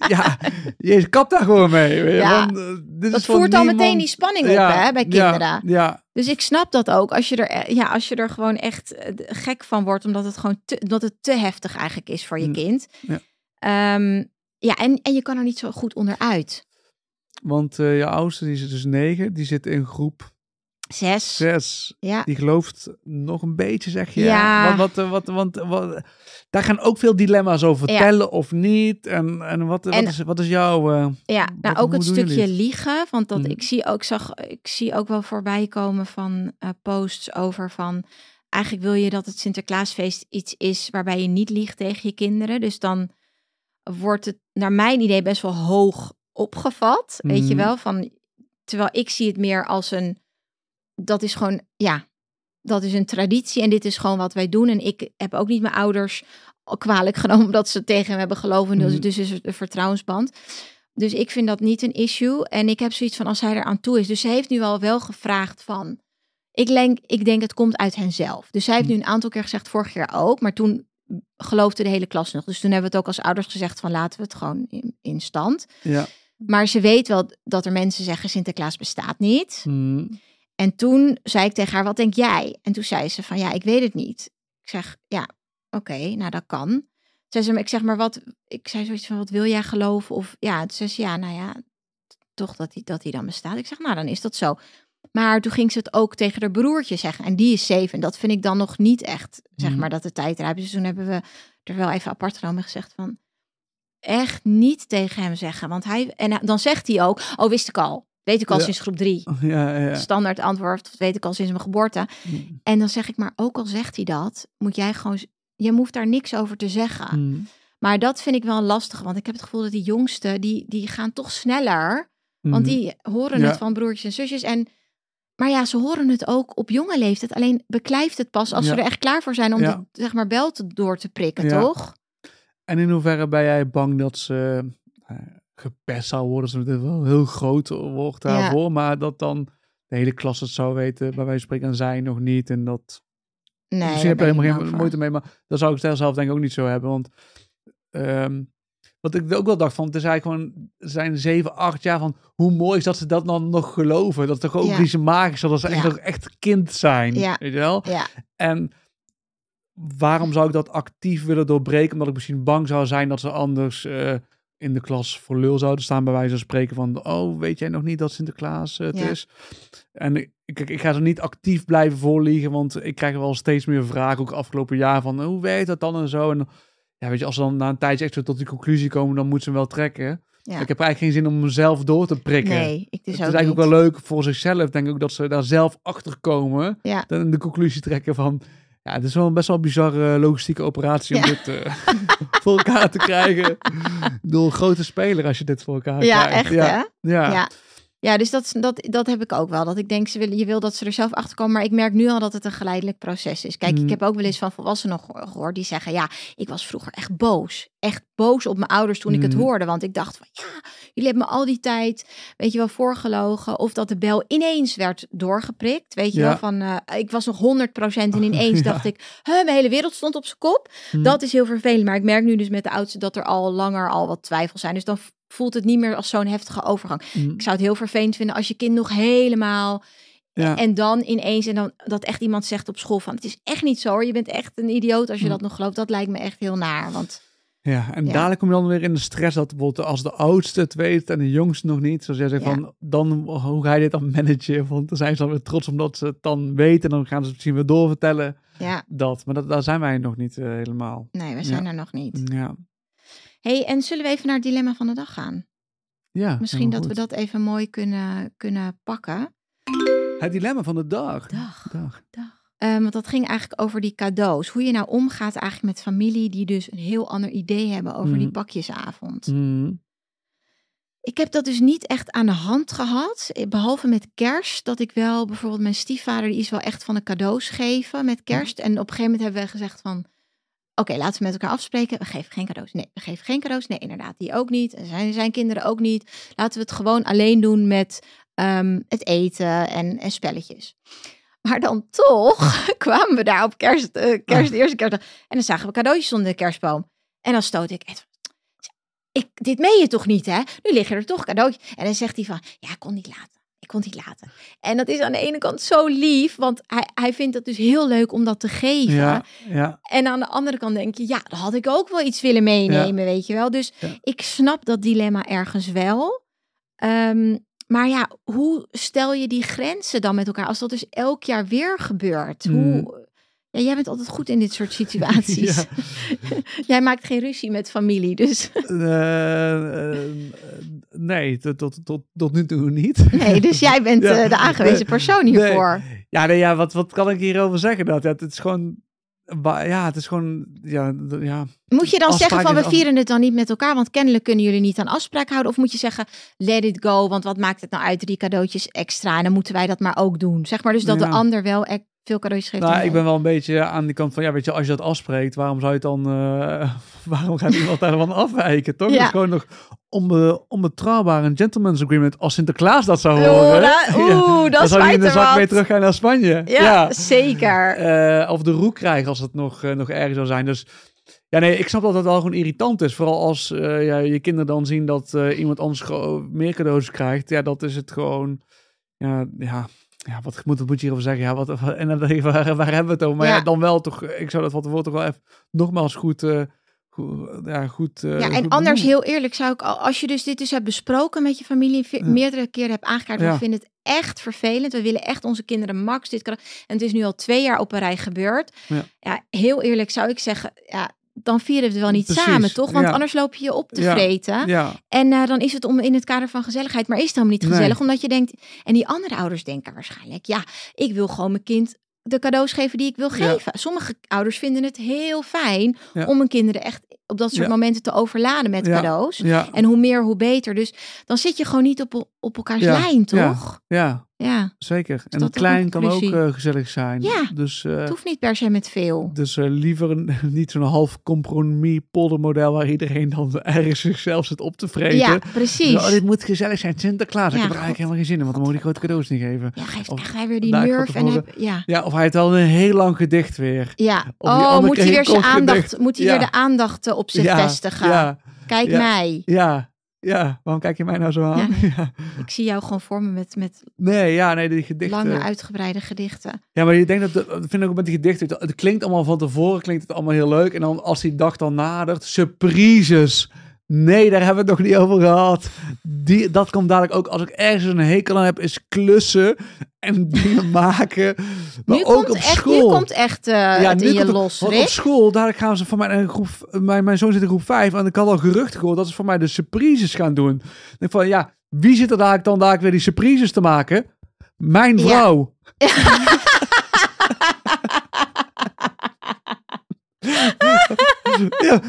B: ja, je kap daar gewoon mee. weet je,
A: Ja.
B: want, dit
A: Dat
B: is
A: voert al meteen die spanning op
B: Ja,
A: hè, bij kinderen.
B: Ja,
A: Dus ik snap dat ook. Als je er, eh, ja, als je er gewoon echt eh, gek van wordt, omdat het gewoon te, omdat het te heftig eigenlijk is voor je
B: Mm,
A: kind.
B: ja.
A: Ehm, ja, en, en je kan er niet zo goed onderuit.
B: want je oudste, die zit dus negen, die zit in groep
A: Zes.
B: zes.
A: Ja.
B: Die gelooft nog een beetje, zeg je.
A: Ja.
B: Wat, wat, wat, want, wat, daar gaan ook veel dilemma's over
A: Ja.
B: vertellen of niet. En, en, wat,
A: En-
B: wat, is, wat is jouw... eh,
A: Ja, nou ook het
B: jullie
A: stukje liegen. Want dat
B: Mhm.
A: ik zie ook zag, ik zie ook wel voorbij komen van eh, posts over van eigenlijk wil je dat het Sinterklaasfeest iets is waarbij je niet liegt tegen je kinderen. Dus dan wordt het naar mijn idee best wel hoog opgevat. Weet je
B: Mhm.
A: wel? Van, terwijl ik zie het meer als een dat is gewoon, ja, dat is een traditie en dit is gewoon wat wij doen. En ik heb ook niet mijn ouders kwalijk genomen omdat ze tegen hem hebben geloven. Dus, dus is het een vertrouwensband. Dus ik vind dat niet een issue. En ik heb zoiets van als hij er aan toe is. Dus ze heeft nu al wel gevraagd van. Ik denk, ik denk het komt uit henzelf. Dus zij heeft nu een aantal keer gezegd, vorig jaar ook. Maar toen geloofde de hele klas nog. Dus toen hebben we het ook als ouders gezegd van laten we het gewoon in, in stand.
B: ja.
A: Maar ze weet wel dat er mensen zeggen Sinterklaas bestaat niet.
B: Mhm.
A: En toen zei ik tegen haar, wat denk jij? En toen zei ze van, ja, ik weet het niet. Ik zeg, ja, oké, nou dat kan. Zei ze, ik zeg maar, wat, ik zei zoiets van, wat wil jij geloven? Of ja, toen zei ze, ja, nou ja, toch dat hij dat die dan bestaat. Ik zeg, nou dan is dat zo. Maar toen ging ze het ook tegen haar broertje zeggen. En die is zeven. En dat vind ik dan nog niet echt, zeg
B: Mhm.
A: maar, dat de tijd rijp is. Dus toen hebben we er wel even apart genomen en gezegd van, echt niet tegen hem zeggen. Want hij, en dan zegt hij ook, oh wist ik al. Weet ik al
B: Ja.
A: sinds groep drie
B: Ja, ja,
A: standaard antwoord, dat weet ik al sinds mijn geboorte.
B: Mhm.
A: En dan zeg ik maar, ook al zegt hij dat, moet jij gewoon, je hoeft daar niks over te zeggen.
B: Mhm.
A: Maar dat vind ik wel lastig, want ik heb het gevoel dat die jongsten, die, die gaan toch sneller. Want
B: Mhm.
A: die horen het van broertjes en zusjes. En, maar ja, ze horen het ook op jonge leeftijd. Alleen beklijft het pas als ze er echt klaar voor zijn om de zeg maar, bel te, door te prikken, toch?
B: En in hoeverre ben jij bang dat ze eh, gepest zou worden? Ze het wel een heel groot woord daarvoor. Maar dat dan de hele klas het zou weten, bij wijze van spreken, en zij nog niet. En dat
A: Nee,
B: Misschien heb je
A: ben
B: helemaal geen moeite mee, maar dat zou ik zelf denk ik ook niet zo hebben. Want ehm, wat ik ook wel dacht van, het is eigenlijk gewoon, er zijn zeven, acht jaar van, hoe mooi is dat ze dat dan nog geloven. Dat toch ook
A: Ja.
B: iets magisch, dat ze echt
A: Ja.
B: nog echt kind zijn.
A: Ja.
B: Weet je wel?
A: Ja,
B: En waarom zou ik dat actief willen doorbreken? Omdat ik misschien bang zou zijn dat ze anders eh, in de klas voor lul zouden staan, bij wijze van spreken van, oh, weet jij nog niet dat Sinterklaas eh, het
A: Ja.
B: is? En ik, ik, ga ze niet actief blijven voorliegen, want ik krijg wel steeds meer vragen, ook afgelopen jaar, van hoe werkt dat dan en zo. En ja, weet je, als ze dan na een tijdje echt tot die conclusie komen, dan moeten ze hem wel trekken.
A: ja.
B: Ik heb eigenlijk geen zin om mezelf door te prikken.
A: nee, ik dus
B: het
A: ook
B: is eigenlijk
A: niet.
B: ook wel leuk voor zichzelf, denk ik ook, dat ze daar zelf achter komen.
A: Ja.
B: Dan de conclusie trekken van, ja, het is wel een best wel bizarre logistieke operatie om
A: Ja.
B: dit eh, voor elkaar te krijgen. Door een grote speler als je dit voor elkaar
A: Ja,
B: krijgt.
A: echt
B: ja.
A: hè?
B: Ja.
A: Ja. Ja, dus dat, dat, dat heb ik ook wel. Dat ik denk, ze willen, je wil dat ze er zelf achter komen. Maar ik merk nu al dat het een geleidelijk proces is. Kijk,
B: Mm.
A: ik heb ook wel eens van volwassenen geho- gehoord die zeggen... ja, ik was vroeger echt boos. Echt boos op mijn ouders toen ik het
B: Mm.
A: hoorde. Want ik dacht van, ja, jullie hebben me al die tijd, weet je wel, voorgelogen. Of dat de bel ineens werd doorgeprikt. Weet je
B: Ja.
A: wel, van, eh, ik was nog 100% en ineens
B: Ja.
A: dacht ik... Huh, mijn hele wereld stond op zijn kop.
B: Hm.
A: Dat is heel vervelend. Maar ik merk nu dus met de oudste dat er al langer al wat twijfels zijn. Dus dan voelt het niet meer als zo'n heftige overgang.
B: Hm.
A: Ik zou het heel vervelend vinden als je kind nog helemaal.
B: Ja.
A: En dan ineens, en dan dat echt iemand zegt op school van: Het is echt niet zo hoor. Je bent echt een idioot als je
B: Hm.
A: dat nog gelooft. Dat lijkt me echt heel naar. Want
B: Ja, en
A: Ja.
B: dadelijk kom je dan weer in de stress dat bijvoorbeeld als de oudste het weet en de jongste nog niet. Zoals jij zegt,
A: Ja.
B: van, dan, hoe ga je dit dan managen? Want dan zijn ze dan weer trots omdat ze het dan weten. En dan gaan ze het misschien weer doorvertellen.
A: ja,
B: Dat, maar dat, daar zijn wij nog niet eh, helemaal.
A: nee, we zijn er nog niet.
B: Ja,
A: hey, en zullen we even naar het dilemma van de dag gaan?
B: ja
A: Misschien dat we dat even mooi kunnen, kunnen pakken.
B: Het dilemma van de dag.
A: Dag.
B: dag.
A: Eh, want dat ging eigenlijk over die cadeaus. Hoe je nou omgaat eigenlijk met familie die dus een heel ander idee hebben over die
B: Mhm.
A: pakjesavond.
B: Mm.
A: Ik heb dat dus niet echt aan de hand gehad. eh, Behalve met kerst. Dat ik wel bijvoorbeeld mijn stiefvader. Die is wel echt van de cadeaus geven met kerst. En op een gegeven moment hebben we gezegd van. Oké, laten we met elkaar afspreken. We geven geen cadeaus. Nee, we geven geen cadeaus. Nee, inderdaad, die ook niet. En zijn, zijn kinderen ook niet. Laten we het gewoon alleen doen met ehm, het eten en, en spelletjes. Maar dan toch kwamen we daar op kerst, eh, kerst de eerste kerstdag. En dan zagen we cadeautjes onder de kerstboom. En dan stoot ik, ik, dit meen je toch niet, hè? Nu liggen er toch cadeautjes. En dan zegt hij van, ja, ik kon niet laten. Ik kon niet laten. En dat is aan de ene kant zo lief, want hij, hij vindt het dus heel leuk om dat te geven.
B: Ja, ja.
A: En aan de andere kant denk je, ja, dan had ik ook wel iets willen meenemen, weet je wel. Dus ik snap dat dilemma ergens wel. Ehm, maar ja, hoe stel je die grenzen dan met elkaar als dat dus elk jaar weer gebeurt?
B: Mm.
A: Hoe... Ja, jij bent altijd goed in dit soort situaties.
B: Ja.
A: jij maakt geen ruzie met familie, dus
B: Eh, eh, nee, tot, tot, tot, tot nu toe niet.
A: nee, dus jij bent
B: Ja.
A: eh, de aangewezen persoon hiervoor.
B: Ja, nee, ja wat, wat kan ik hierover zeggen? Dat, ja, het is gewoon... Ja, het is gewoon... Ja, ja.
A: Moet je dan
B: Afspraak
A: zeggen van we vieren het dan niet met elkaar, want kennelijk kunnen jullie niet aan afspraak houden? Of moet je zeggen let it go, want wat maakt het nou uit drie cadeautjes extra en dan moeten wij dat maar ook doen. Zeg maar dus dat
B: Ja.
A: de ander wel veel cadeautjes geeft.
B: Nou, ik ben wel een beetje aan die kant van... Ja, weet je, als je dat afspreekt, waarom zou je het dan... eh, waarom gaat iemand daarvan afwijken, toch?
A: Ja.
B: Het is gewoon nog onbe, onbetrouwbaar een gentleman's agreement als Sinterklaas dat zou horen.
A: oeh, dat
B: dan zou hij in de zak mee teruggaan naar Spanje.
A: Ja, zeker.
B: Eh, of de roek krijgen als het nog, eh, nog erger zou zijn. Dus ja, nee, ik snap dat het wel gewoon irritant is. Vooral als ja, je kinderen dan zien dat iemand anders meer cadeaus krijgt. Ja, dat is het gewoon. Ja, ja, ja wat moet, wat moet je hierover zeggen? Ja, wat, en dan denk ik, waar, waar hebben we het over? Maar ja.
A: Ja.
B: dan wel toch. Ik zou dat van tevoren toch wel even nogmaals goed. eh, goed ja, goed. eh,
A: ja, en
B: goed
A: anders heel eerlijk zou ik, al- als je dus dit dus hebt besproken met je familie,
B: Ja.
A: meerdere keren hebt aangekaart, we vinden het echt vervelend. We willen echt onze kinderen max dit. En het is nu al twee jaar op een rij gebeurd.
B: Ja.
A: Ja, heel eerlijk zou ik zeggen, ja, dan vieren we het wel niet
B: Precies,
A: samen, toch? Want
B: ja.
A: anders loop je je op te
B: Ja.
A: vreten.
B: Ja,
A: En eh, dan is het om in het kader van gezelligheid. Maar is het helemaal niet
B: Nee.
A: gezellig, omdat je denkt... En die andere ouders denken waarschijnlijk... Ja, ik wil gewoon mijn kind de cadeaus geven die ik wil geven. Sommige ouders vinden het heel fijn... Om hun kinderen echt op dat soort momenten te overladen met cadeaus.
B: ja,
A: En hoe meer, hoe beter. Dus dan zit je gewoon niet op, op elkaars lijn,
B: Ja.
A: toch?
B: ja,
A: Ja.
B: zeker. En
A: dat ook
B: klein kan ook eh, gezellig zijn.
A: Ja.
B: Dus, eh,
A: Het hoeft niet per se met veel.
B: Dus eh, liever een, niet zo'n half compromis poldermodel waar iedereen dan ergens zichzelf zit op te vreten.
A: Ja, precies.
B: Oh, dit moet gezellig zijn, Sinterklaas.
A: Ja,
B: ik heb er eigenlijk helemaal geen zin in, want dan moet ik grote cadeaus niet geven.
A: Ja, geeft
B: Of
A: echt hij weer die nerve. En heb, ja.
B: Ja, of hij heeft wel een heel lang gedicht weer.
A: Ja.
B: Of
A: Oh, moet hij weer zijn aandacht,
B: gedicht.
A: moet hij
B: Ja.
A: weer de aandacht op zich vestigen?
B: Ja,
A: Kijk mij.
B: Ja, ja. Waarom kijk je mij nou zo aan? Ja.
A: Ik zie jou gewoon voor me met, met
B: Nee, ja, nee, die gedichten.
A: lange, uitgebreide gedichten.
B: Ja, maar je denkt dat, dat vind ik ook met die gedichten. Het, het klinkt allemaal van tevoren, klinkt het allemaal heel leuk. En dan als die dag dan nadert, surprises. Nee, daar hebben we het nog niet over gehad. Die, dat komt dadelijk ook als ik ergens een hekel aan heb, is klussen en dingen maken. Maar
A: Nu
B: ook
A: komt,
B: op
A: echt,
B: school.
A: nu komt echt het
B: nu
A: in je
B: het-
A: los,
B: op school, dadelijk gaan ze van mij in groep, mijn, mijn zoon zit in groep 5 en ik had al geruchten gehoord dat ze voor mij de surprises gaan doen. Ik denk van, ja, wie zit er dadelijk dan dadelijk weer die surprises te maken? Mijn
A: Ja.
B: vrouw. ja,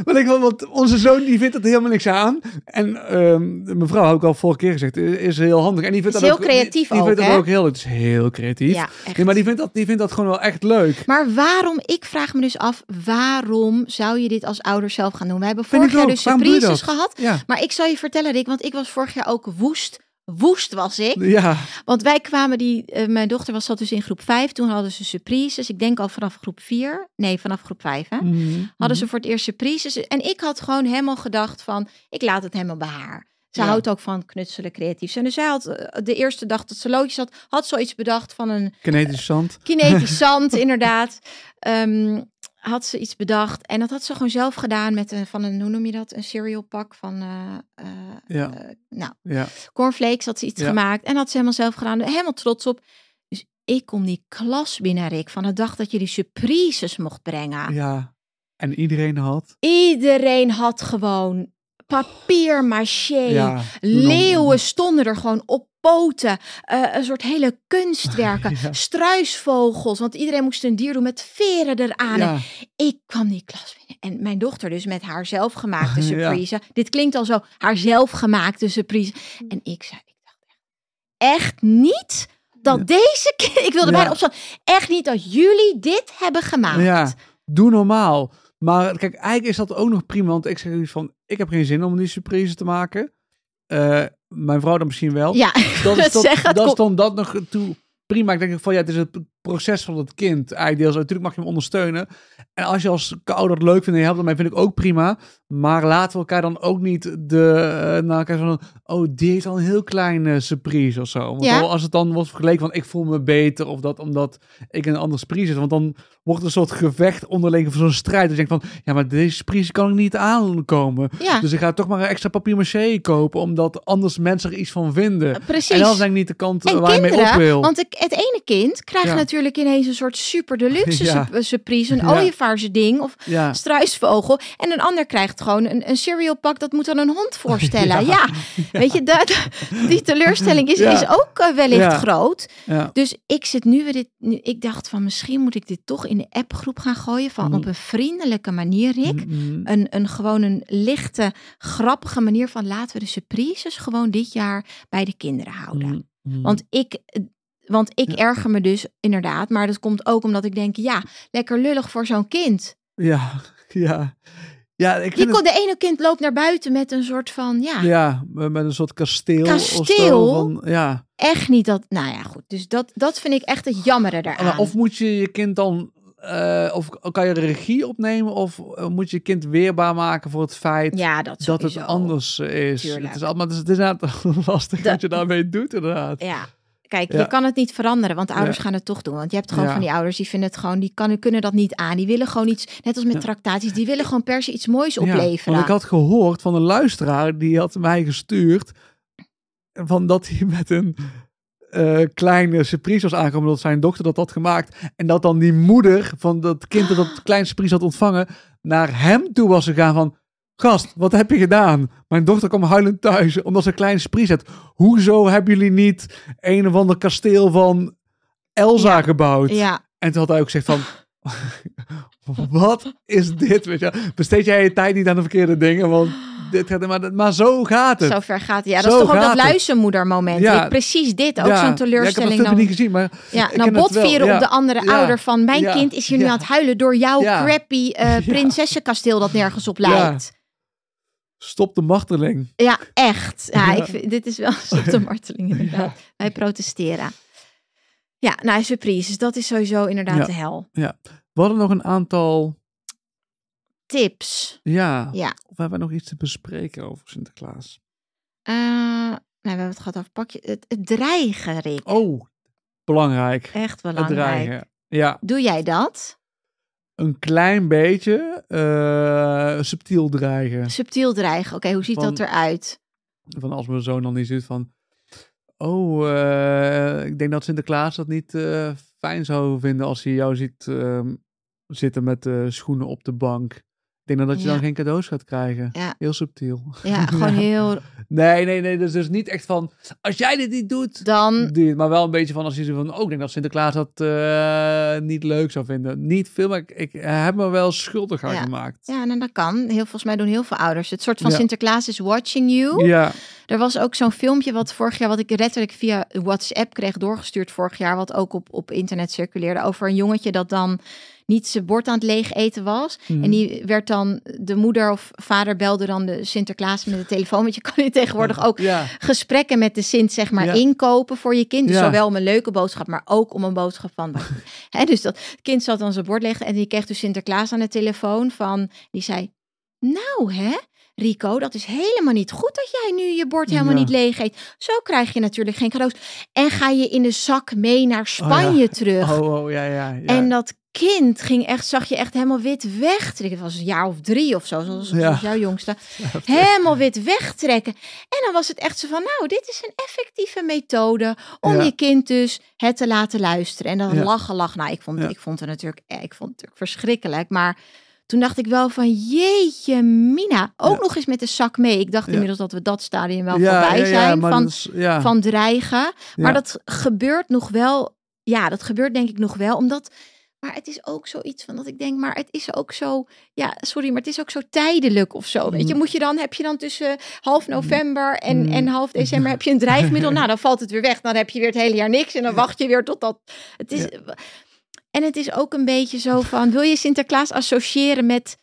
B: maar ik, want onze zoon die vindt er helemaal niks aan. En ehm mevrouw, heb ik al vorige keer gezegd, is heel handig. En die vindt
A: Is
B: dat
A: heel
B: ook,
A: creatief
B: die, die
A: ook,
B: vindt dat ook heel, het is heel creatief.
A: Ja.
B: Nee, maar die vindt, dat, die vindt dat gewoon wel echt leuk.
A: Maar waarom, ik vraag me dus af, waarom zou je dit als ouder zelf gaan doen? We hebben vorig jaar dus surprises
B: dat?
A: gehad.
B: Ja.
A: Maar ik zal je vertellen, Rick, want ik was vorig jaar ook woest. Woest was ik.
B: Ja,
A: Want wij kwamen die, eh, mijn dochter was zat dus in groep 5. Toen hadden ze surprises. Ik denk al vanaf groep 4. Nee, vanaf groep 5 hè.
B: Mhm.
A: Hadden ze voor het eerst surprises. En ik had gewoon helemaal gedacht van, ik laat het helemaal bij haar. Ze
B: Ja.
A: houdt ook van knutselen, creatief zijn. Dus zij had eh, de eerste dag dat ze loodjes had, had zoiets bedacht van een
B: kinetisch zand.
A: kinetisch zand, inderdaad. Ehm, had ze iets bedacht. En dat had ze gewoon zelf gedaan met een, van een, hoe noem je dat? Een cereal pak van, eh, eh,
B: Ja.
A: eh, nou,
B: Ja.
A: cornflakes had ze iets
B: Ja.
A: gemaakt. En had ze helemaal zelf gedaan. Helemaal trots op. Dus ik kom die klas binnen, Rick, van de dag dat je die surprises mocht brengen.
B: ja. En iedereen had.
A: Iedereen had gewoon papier maché.
B: Ja.
A: Leeuwen stonden er gewoon op poten. eh, een soort hele kunstwerken.
B: Ja.
A: Struisvogels. Want iedereen moest een dier doen met veren eraan.
B: Ja.
A: ik kwam die klas binnen. En mijn dochter dus met haar zelfgemaakte
B: Ja.
A: surprise. Dit klinkt al zo. Haar zelfgemaakte surprise. En ik zei, ik dacht echt, echt niet dat
B: Ja.
A: deze kind... Ik wilde
B: Ja.
A: bijna opstaan. Echt niet dat jullie dit hebben gemaakt.
B: Ja. Doe normaal. Maar kijk, eigenlijk is dat ook nog prima. Want ik zeg van, ik heb geen zin om die surprise te maken. Eh, mijn vrouw dan misschien wel.
A: Ja,
B: dat is,
A: zeggen,
B: dat
A: komt-
B: dan dat nog toe prima. Ik denk van ja, het is het proces van het kind. Eigenlijk deels. Natuurlijk mag je hem ondersteunen. En als je als ouder het leuk vindt en je helpt ermee, vind ik ook prima. Maar laten we elkaar dan ook niet de, uh, naar elkaar van, oh, die heeft al een heel klein uh, surprise of zo. Want
A: Ja.
B: als het dan wordt vergeleken van, ik voel me beter of dat omdat ik een andere surprise zit. Want dan wordt er een soort gevecht onderling voor zo'n strijd. Dus je denkt van, ja, maar deze surprise kan ik niet aankomen.
A: Ja,
B: Dus ik ga toch maar een extra papier maché kopen, omdat anders mensen er iets van vinden.
A: precies.
B: En dat is ik niet de kant
A: En
B: waar je mee op wil.
A: want ik, het ene kind krijgt
B: Ja.
A: natuurlijk ineens een soort super deluxe
B: Ja.
A: sup- surprise, een
B: Ja.
A: ooievaarse ding of
B: ja.
A: struisvogel. En een ander krijgt gewoon een, een cereal pak, dat moet dan een hond voorstellen.
B: Ja.
A: Weet je, dat, die teleurstelling is, is ook eh, wellicht groot. Dus ik zit nu weer dit, nu, ik dacht van misschien moet ik dit toch in de appgroep gaan gooien van
B: Mhm.
A: op een vriendelijke manier, Rick.
B: Mm, mm.
A: Een, een gewoon een lichte, grappige manier van laten we de surprises gewoon dit jaar bij de kinderen houden.
B: Mm, mm.
A: Want ik, want ik
B: Ja.
A: erger me dus inderdaad, maar dat komt ook omdat ik denk, ja, lekker lullig voor zo'n kind.
B: Ja, ja. Ja, ik
A: Die
B: het,
A: de ene kind loopt naar buiten met een soort van, ja,
B: ja, met een soort kasteel, of
A: Kasteel?
B: Van, ja.
A: echt niet dat, nou ja, goed. Dus dat, dat vind ik echt het jammere daaraan.
B: Maar Of moet je je kind dan, eh, of kan je de regie opnemen, of eh, moet je je kind weerbaar maken voor het feit
A: ja, dat,
B: dat het anders is.
A: Tuurlijk.
B: Het is allemaal, het is, het is inderdaad lastig
A: Dat-
B: wat je daarmee doet, inderdaad.
A: Ja. Kijk,
B: Ja.
A: je kan het niet veranderen, want ouders
B: Ja.
A: gaan het toch doen. Want je hebt gewoon
B: Ja.
A: van die ouders die vinden het gewoon, die kan, kunnen dat niet aan. Die willen gewoon iets, net als met tractaties, die willen gewoon per se iets moois
B: Ja,
A: opleveren.
B: want ik had gehoord van een luisteraar, die had mij gestuurd, van dat hij met een eh, kleine surprise was aangekomen, dat zijn dochter dat had gemaakt. En dat dan die moeder van dat kind dat dat kleine surprise had ontvangen, naar hem toe was gegaan van, gast, wat heb je gedaan? Mijn dochter kwam huilend thuis, omdat ze een kleine surprise had. Hoezo hebben jullie niet een of ander kasteel van Elsa
A: Ja.
B: gebouwd?
A: Ja,
B: En toen had hij ook gezegd van... Wat is dit? Weet je? Besteed jij je tijd niet aan de verkeerde dingen? Want dit gaat, maar, maar zo gaat het.
A: zo ver gaat het. Ja, dat
B: Zo
A: is toch ook dat
B: het.
A: luizenmoedermoment.
B: Ja.
A: Precies dit, ook
B: Ja.
A: zo'n
B: Ja, ik heb
A: teleurstelling. dan,
B: niet gezien, maar
A: ja,
B: ik
A: nou
B: het
A: botvieren op de andere ouder van mijn kind is hier nu aan het huilen door jouw crappy eh, prinsessenkasteel dat nergens op lijkt.
B: Stop de marteling.
A: Ja, echt. Ja,
B: Ja.
A: Ik vind, dit is wel stop de marteling inderdaad. Wij protesteren. Ja, nou, surprises, dat is sowieso inderdaad
B: Ja.
A: de hel.
B: We hadden nog een aantal
A: tips.
B: Ja.
A: Ja.
B: Of hebben we nog iets te bespreken over Sinterklaas?
A: Eh, nou, we hebben het gehad over pakje. Het, het dreigen, Rick.
B: Oh, belangrijk.
A: Echt
B: Het
A: belangrijk.
B: dreigen. Ja,
A: Doe jij dat?
B: Een klein beetje eh, subtiel dreigen.
A: Subtiel dreigen. Oké, hoe ziet
B: Van-
A: dat eruit?
B: Van als mijn zoon dan niet ziet van... Oh, eh, ik denk dat Sinterklaas dat niet eh, fijn zou vinden als hij jou ziet ehm, zitten met schoenen op de bank. Ik denk dan dat je
A: Ja.
B: dan geen cadeaus gaat krijgen.
A: Ja.
B: Heel subtiel.
A: Ja, gewoon heel.
B: Nee, nee, nee. Dus, dus niet echt van, als jij dit niet doet,
A: Dan.
B: doe je het. Maar wel een beetje van, als je van, oh, ik denk dat Sinterklaas dat eh, niet leuk zou vinden. Niet veel, maar ik, ik heb me wel schuldig aan
A: Ja.
B: gemaakt.
A: Ja, en dat kan. Heel, volgens mij doen heel veel ouders. Het soort van. Sinterklaas is watching you.
B: Ja,
A: Er was ook zo'n filmpje wat vorig jaar, wat ik letterlijk via WhatsApp kreeg doorgestuurd vorig jaar, wat ook op, op internet circuleerde, over een jongetje dat dan niet zijn bord aan het leeg eten was. En die werd dan, de moeder of vader belde dan de Sinterklaas met de telefoon, want je kan nu tegenwoordig ook
B: ja,
A: gesprekken met de Sint, zeg maar,
B: Ja.
A: inkopen voor je kind. Dus
B: Ja.
A: zowel om een leuke boodschap, maar ook om een boodschap van. Hè, dus dat kind zat dan zijn bord leggen en die kreeg dus Sinterklaas aan de telefoon van, die zei, nou hè, Rico, dat is helemaal niet goed dat jij nu je bord helemaal
B: Ja.
A: niet leeg eet. Zo krijg je natuurlijk geen cadeaus. En ga je in de zak mee naar Spanje terug.
B: oh, oh, ja, ja. ja.
A: En dat kind ging echt, zag je echt helemaal wit wegtrekken. Het was een jaar of drie of zo, zoals, jouw jongste. Helemaal wit wegtrekken. En dan was het echt zo van, nou, dit is een effectieve methode om je kind dus het te laten luisteren. En dan lachen, lachen. Nou, ik vond, ik vond het natuurlijk, eh, ik vond het natuurlijk verschrikkelijk. Maar toen dacht ik wel van, jeetje mina. Ook
B: Ja.
A: nog eens met de zak mee. Ik dacht
B: Ja.
A: inmiddels dat we dat stadium wel
B: ja,
A: voorbij zijn. van,
B: dat is-
A: van dreigen. Maar dat gebeurt nog wel. Ja, dat gebeurt denk ik nog wel. Omdat. Maar het is ook zoiets van dat ik denk, maar het is ook zo. Ja, sorry, maar het is ook zo tijdelijk of zo. Weet je,
B: Mm.
A: moet je dan, heb je dan tussen half november en,
B: Mm.
A: en half december heb je een dreigmiddel. nou, dan valt het weer weg. Dan heb je weer het hele jaar niks. En dan wacht je weer totdat. Het is. En het is ook een beetje zo van: wil je Sinterklaas associëren met.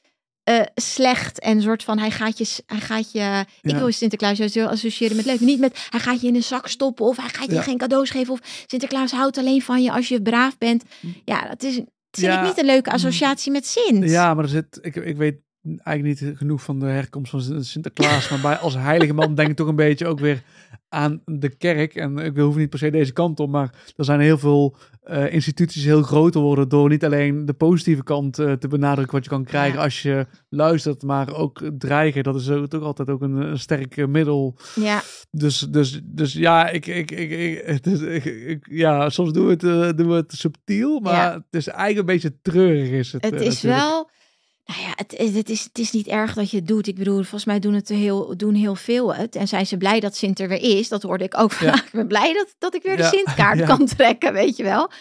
A: eh, slecht en soort van hij gaat je, hij gaat je ik wil Sinterklaas juist heel associëren met leuk. Niet met hij gaat je in een zak stoppen of hij gaat je
B: Ja.
A: geen cadeaus geven of Sinterklaas houdt alleen van je als je braaf bent. Ja, dat is vind
B: Ja.
A: ik niet een leuke associatie met Sint.
B: Ja, maar er zit, ik, ik weet eigenlijk niet genoeg van de herkomst van Sinterklaas. maar bij, als heilige man denk ik toch een beetje ook weer aan de kerk. En ik hoef niet per se deze kant op, maar er zijn heel veel eh, instituties heel groot worden door niet alleen de positieve kant eh, te benadrukken wat je kan krijgen
A: Ja.
B: als je luistert, maar ook dreigen. Dat is ook, toch altijd ook een, een sterk eh, middel.
A: Ja,
B: Dus, dus, dus ja, ik, ik, ik, ik, ja, soms doen we het, doen we het subtiel, maar
A: Ja.
B: het is eigenlijk een beetje treurig. Is het,
A: het is
B: natuurlijk.
A: wel. Nou ja, het, het, is, het is niet erg dat je het doet. Ik bedoel, volgens mij doen het heel, doen heel veel het. En zijn ze blij dat Sint er weer is. Dat hoorde ik ook
B: Ja.
A: vandaag. Ik ben blij dat, dat ik weer de. Sintkaart
B: Ja.
A: kan trekken, weet je wel.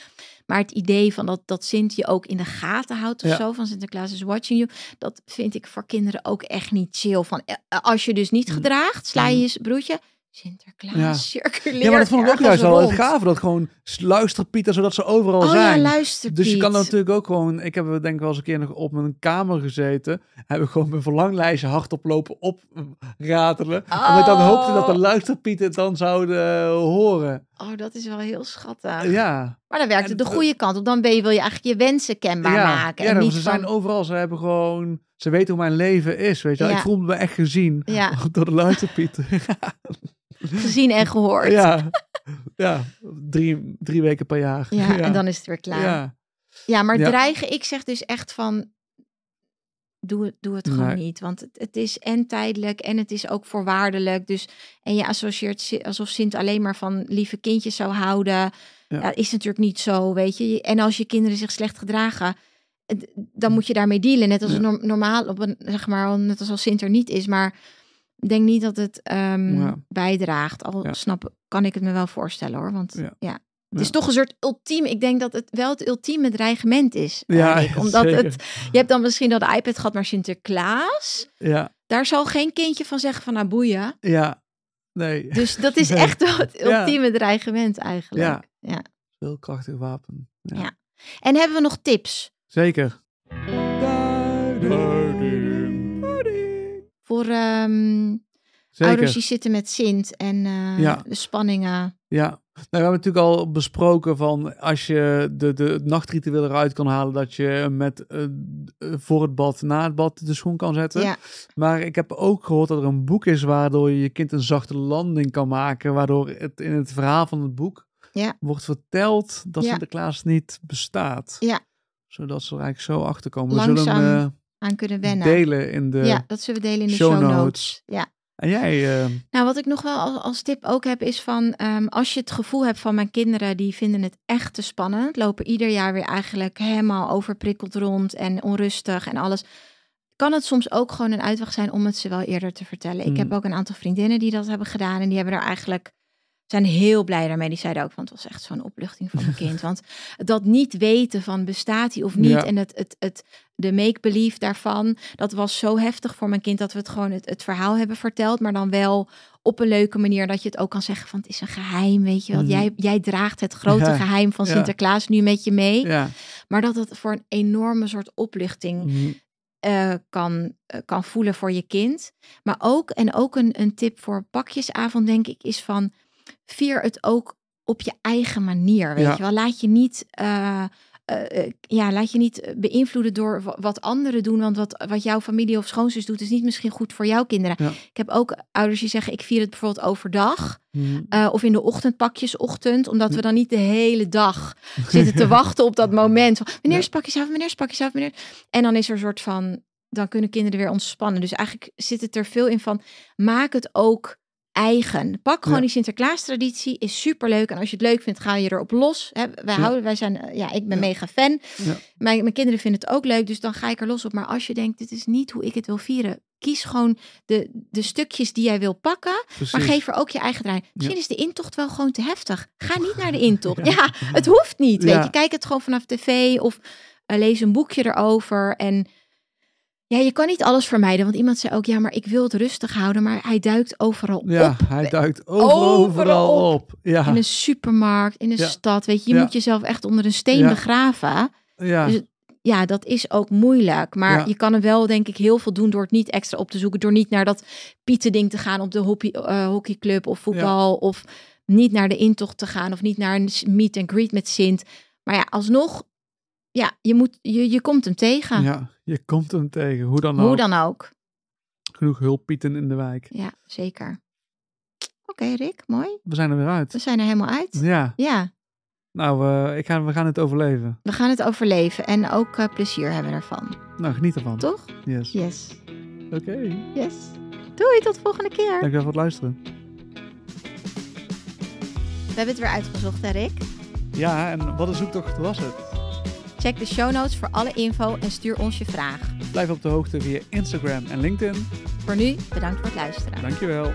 A: Maar het idee van dat, dat Sint je ook in de gaten houdt of zo, van Sinterklaas is watching you, dat vind ik voor kinderen ook echt niet chill. Van, eh, als je dus niet
B: Mm.
A: gedraagt, sla je
B: Mm.
A: je broertje, Sinterklaas
B: Ja.
A: circuleert
B: Ja, maar dat vond ik ook juist wel het gave. Dat gewoon luisterpieten, zodat ze overal
A: Oh ja,
B: zijn.
A: luister
B: dus je kan natuurlijk ook gewoon... Ik heb denk ik wel eens een keer nog op mijn kamer gezeten. Heb ik gewoon mijn verlanglijstje hardop lopen opratelen. Omdat ik dan hoopte dat de
A: Oh.
B: luisterpieten het dan zouden horen.
A: Oh, dat is wel heel schattig.
B: Ja.
A: Maar dan werkt
B: En
A: het de goede kant op. Dan ben je, wil je eigenlijk je wensen kenbaar
B: ja,
A: maken.
B: ja
A: en niet
B: ze
A: van,
B: zijn overal. Ze hebben gewoon... Ze weten hoe mijn leven is, weet je.
A: Ja.
B: Ik voel me echt gezien
A: Ja.
B: door de luisterpieten.
A: gezien en gehoord.
B: ja. Ja. Drie, drie weken per jaar.
A: Ja, en dan is het weer klaar. Ja,
B: Ja.
A: maar
B: Ja.
A: dreigen, ik zeg dus echt van... Doe het, doe het gewoon
B: Nee.
A: niet. Want het, het is en tijdelijk en het is ook voorwaardelijk. Dus, en je associeert alsof Sint alleen maar van lieve kindjes zou houden. Ja.
B: Ja.
A: is natuurlijk niet zo, weet je. En als je kinderen zich slecht gedragen, dan moet je daarmee dealen. Net als
B: Ja.
A: normaal, op een, zeg maar, net als als Sint er niet is. Maar denk niet dat het ehm,
B: Ja.
A: bijdraagt. Al
B: Ja.
A: snap, kan ik het me wel voorstellen hoor. Want ja,
B: Ja.
A: het
B: Ja.
A: is toch een soort ultieme. Ik denk dat het wel het ultieme dreigement is.
B: Ja,
A: omdat
B: zeker.
A: het, je hebt dan misschien dat de iPad gehad, maar Sinterklaas.
B: Ja.
A: Daar zal geen kindje van zeggen van nou boeien.
B: Ja. Nee.
A: Dus dat is
B: Nee.
A: echt wel het
B: Ja.
A: ultieme dreigement eigenlijk.
B: Ja.
A: ja.
B: Heel krachtig wapen. Ja.
A: Ja. En hebben we nog tips
B: Zeker.
A: Voor ehm, ouders die zitten met Sint en eh,
B: Ja.
A: de spanningen?
B: Ja. we hebben natuurlijk al besproken van als je de, de het nachtritueel eruit kan halen, dat je met eh, eh, voor het bad, na het bad de schoen kan zetten.
A: Ja,
B: Maar ik heb ook gehoord dat er een boek is waardoor je je kind een zachte landing kan maken, waardoor het in het verhaal van het boek
A: Ja.
B: wordt verteld dat. Sinterklaas niet bestaat.
A: Ja.
B: Zodat ze er eigenlijk zo achter komen. We zullen
A: Langzaam
B: hem
A: aan kunnen wennen.
B: delen in de
A: ja, dat zullen we delen in de
B: show
A: show,
B: notes.
A: notes. Ja.
B: En jij, eh,
A: Nou, wat ik nog wel als, als tip ook heb, is van ehm, als je het gevoel hebt van mijn kinderen, die vinden het echt te spannend, lopen ieder jaar weer eigenlijk helemaal overprikkeld rond en onrustig en alles. Kan het soms ook gewoon een uitweg zijn om het ze wel eerder te vertellen? Ik
B: Mm.
A: heb ook een aantal vriendinnen die dat hebben gedaan en die hebben er eigenlijk zijn heel blij daarmee. Die zeiden ook van het was echt zo'n opluchting voor mijn kind. Want dat niet weten van bestaat hij of niet
B: Ja.
A: en het, het, het, de make-believe daarvan, dat was zo heftig voor mijn kind dat we het gewoon het, het verhaal hebben verteld, maar dan wel op een leuke manier dat je het ook kan zeggen van het is een geheim, weet je wel.
B: Mhm.
A: Jij, jij draagt het grote
B: Ja,
A: geheim van
B: ja.
A: Sinterklaas nu met je mee. Maar dat het voor een enorme soort opluchting
B: Mhm.
A: eh, kan, eh, kan voelen voor je kind. Maar ook, en ook een, een tip voor pakjesavond, denk ik, is van vier het ook op je eigen manier. Weet
B: Ja.
A: je wel, laat je niet. eh, eh, eh, ja, laat je niet beïnvloeden door wa- wat anderen doen. Want wat, wat jouw familie of schoonzus doet, is niet misschien goed voor jouw kinderen.
B: Ja.
A: Ik heb ook ouders die zeggen: ik vier het bijvoorbeeld overdag. Eh, of in de ochtend, pakjesochtend. Omdat we dan niet de hele dag zitten te wachten op dat moment. Van, wanneer is pakjesavond, wanneer is pakjesavond, wanneer... En dan is er een soort van... Dan kunnen kinderen weer ontspannen. Dus eigenlijk zit het er veel in van... Maak het ook eigen. Pak gewoon
B: Ja.
A: die Sinterklaas traditie. Is superleuk. En als je het leuk vindt, ga je erop los. Hè, wij,
B: Ja.
A: houden, wij zijn... eh, Ja, ik ben
B: Ja.
A: mega fan. Mijn, mijn kinderen vinden het ook leuk. Dus dan ga ik er los op. Maar als je denkt, dit is niet hoe ik het wil vieren. Kies gewoon de, de stukjes die jij wil pakken.
B: Precies.
A: Maar geef er ook je eigen draai. Misschien
B: Ja.
A: is de intocht wel gewoon te heftig. Ga niet naar de intocht. Ja, het hoeft niet. Weet je, kijk het gewoon vanaf tv of eh, lees een boekje erover. En ja, je kan niet alles vermijden. Want iemand zei ook, ja, maar ik wil het rustig houden. Maar hij duikt overal
B: Ja,
A: op.
B: hij duikt overal, op. Ja,
A: In een supermarkt, in een
B: Ja.
A: stad. Weet je, je
B: Ja.
A: moet jezelf echt onder een steen
B: Ja.
A: begraven.
B: ja.
A: Dus ja, dat is ook moeilijk. Maar
B: Ja.
A: je kan er wel, denk ik, heel veel doen door het niet extra op te zoeken. Door niet naar dat pietending te gaan op de hockey, eh, hockeyclub of voetbal. Of niet naar de intocht te gaan. Of niet naar een meet and greet met Sint. Maar ja, alsnog, ja, je, moet, je, je komt hem tegen.
B: ja, je komt hem tegen. Hoe dan
A: Hoe
B: ook.
A: dan ook.
B: Genoeg hulppieten in de wijk.
A: Ja, zeker. Oké, Rick, mooi.
B: We zijn er weer uit.
A: We zijn er helemaal uit.
B: Ja,
A: Ja,
B: nou, ik ga, we gaan het overleven.
A: we gaan het overleven. En ook eh, plezier hebben ervan.
B: Nou, geniet ervan.
A: Toch?
B: Yes.
A: Yes.
B: Oké.
A: Yes. Doei, tot de volgende keer.
B: Dankjewel voor het luisteren.
A: We hebben het weer uitgezocht, hè, Rick?
B: Ja, en wat een zoektocht was het?
A: Check de show notes voor alle info en stuur ons je vraag.
B: Blijf op de hoogte via Instagram en LinkedIn.
A: Voor nu, bedankt voor het luisteren.
B: Dankjewel.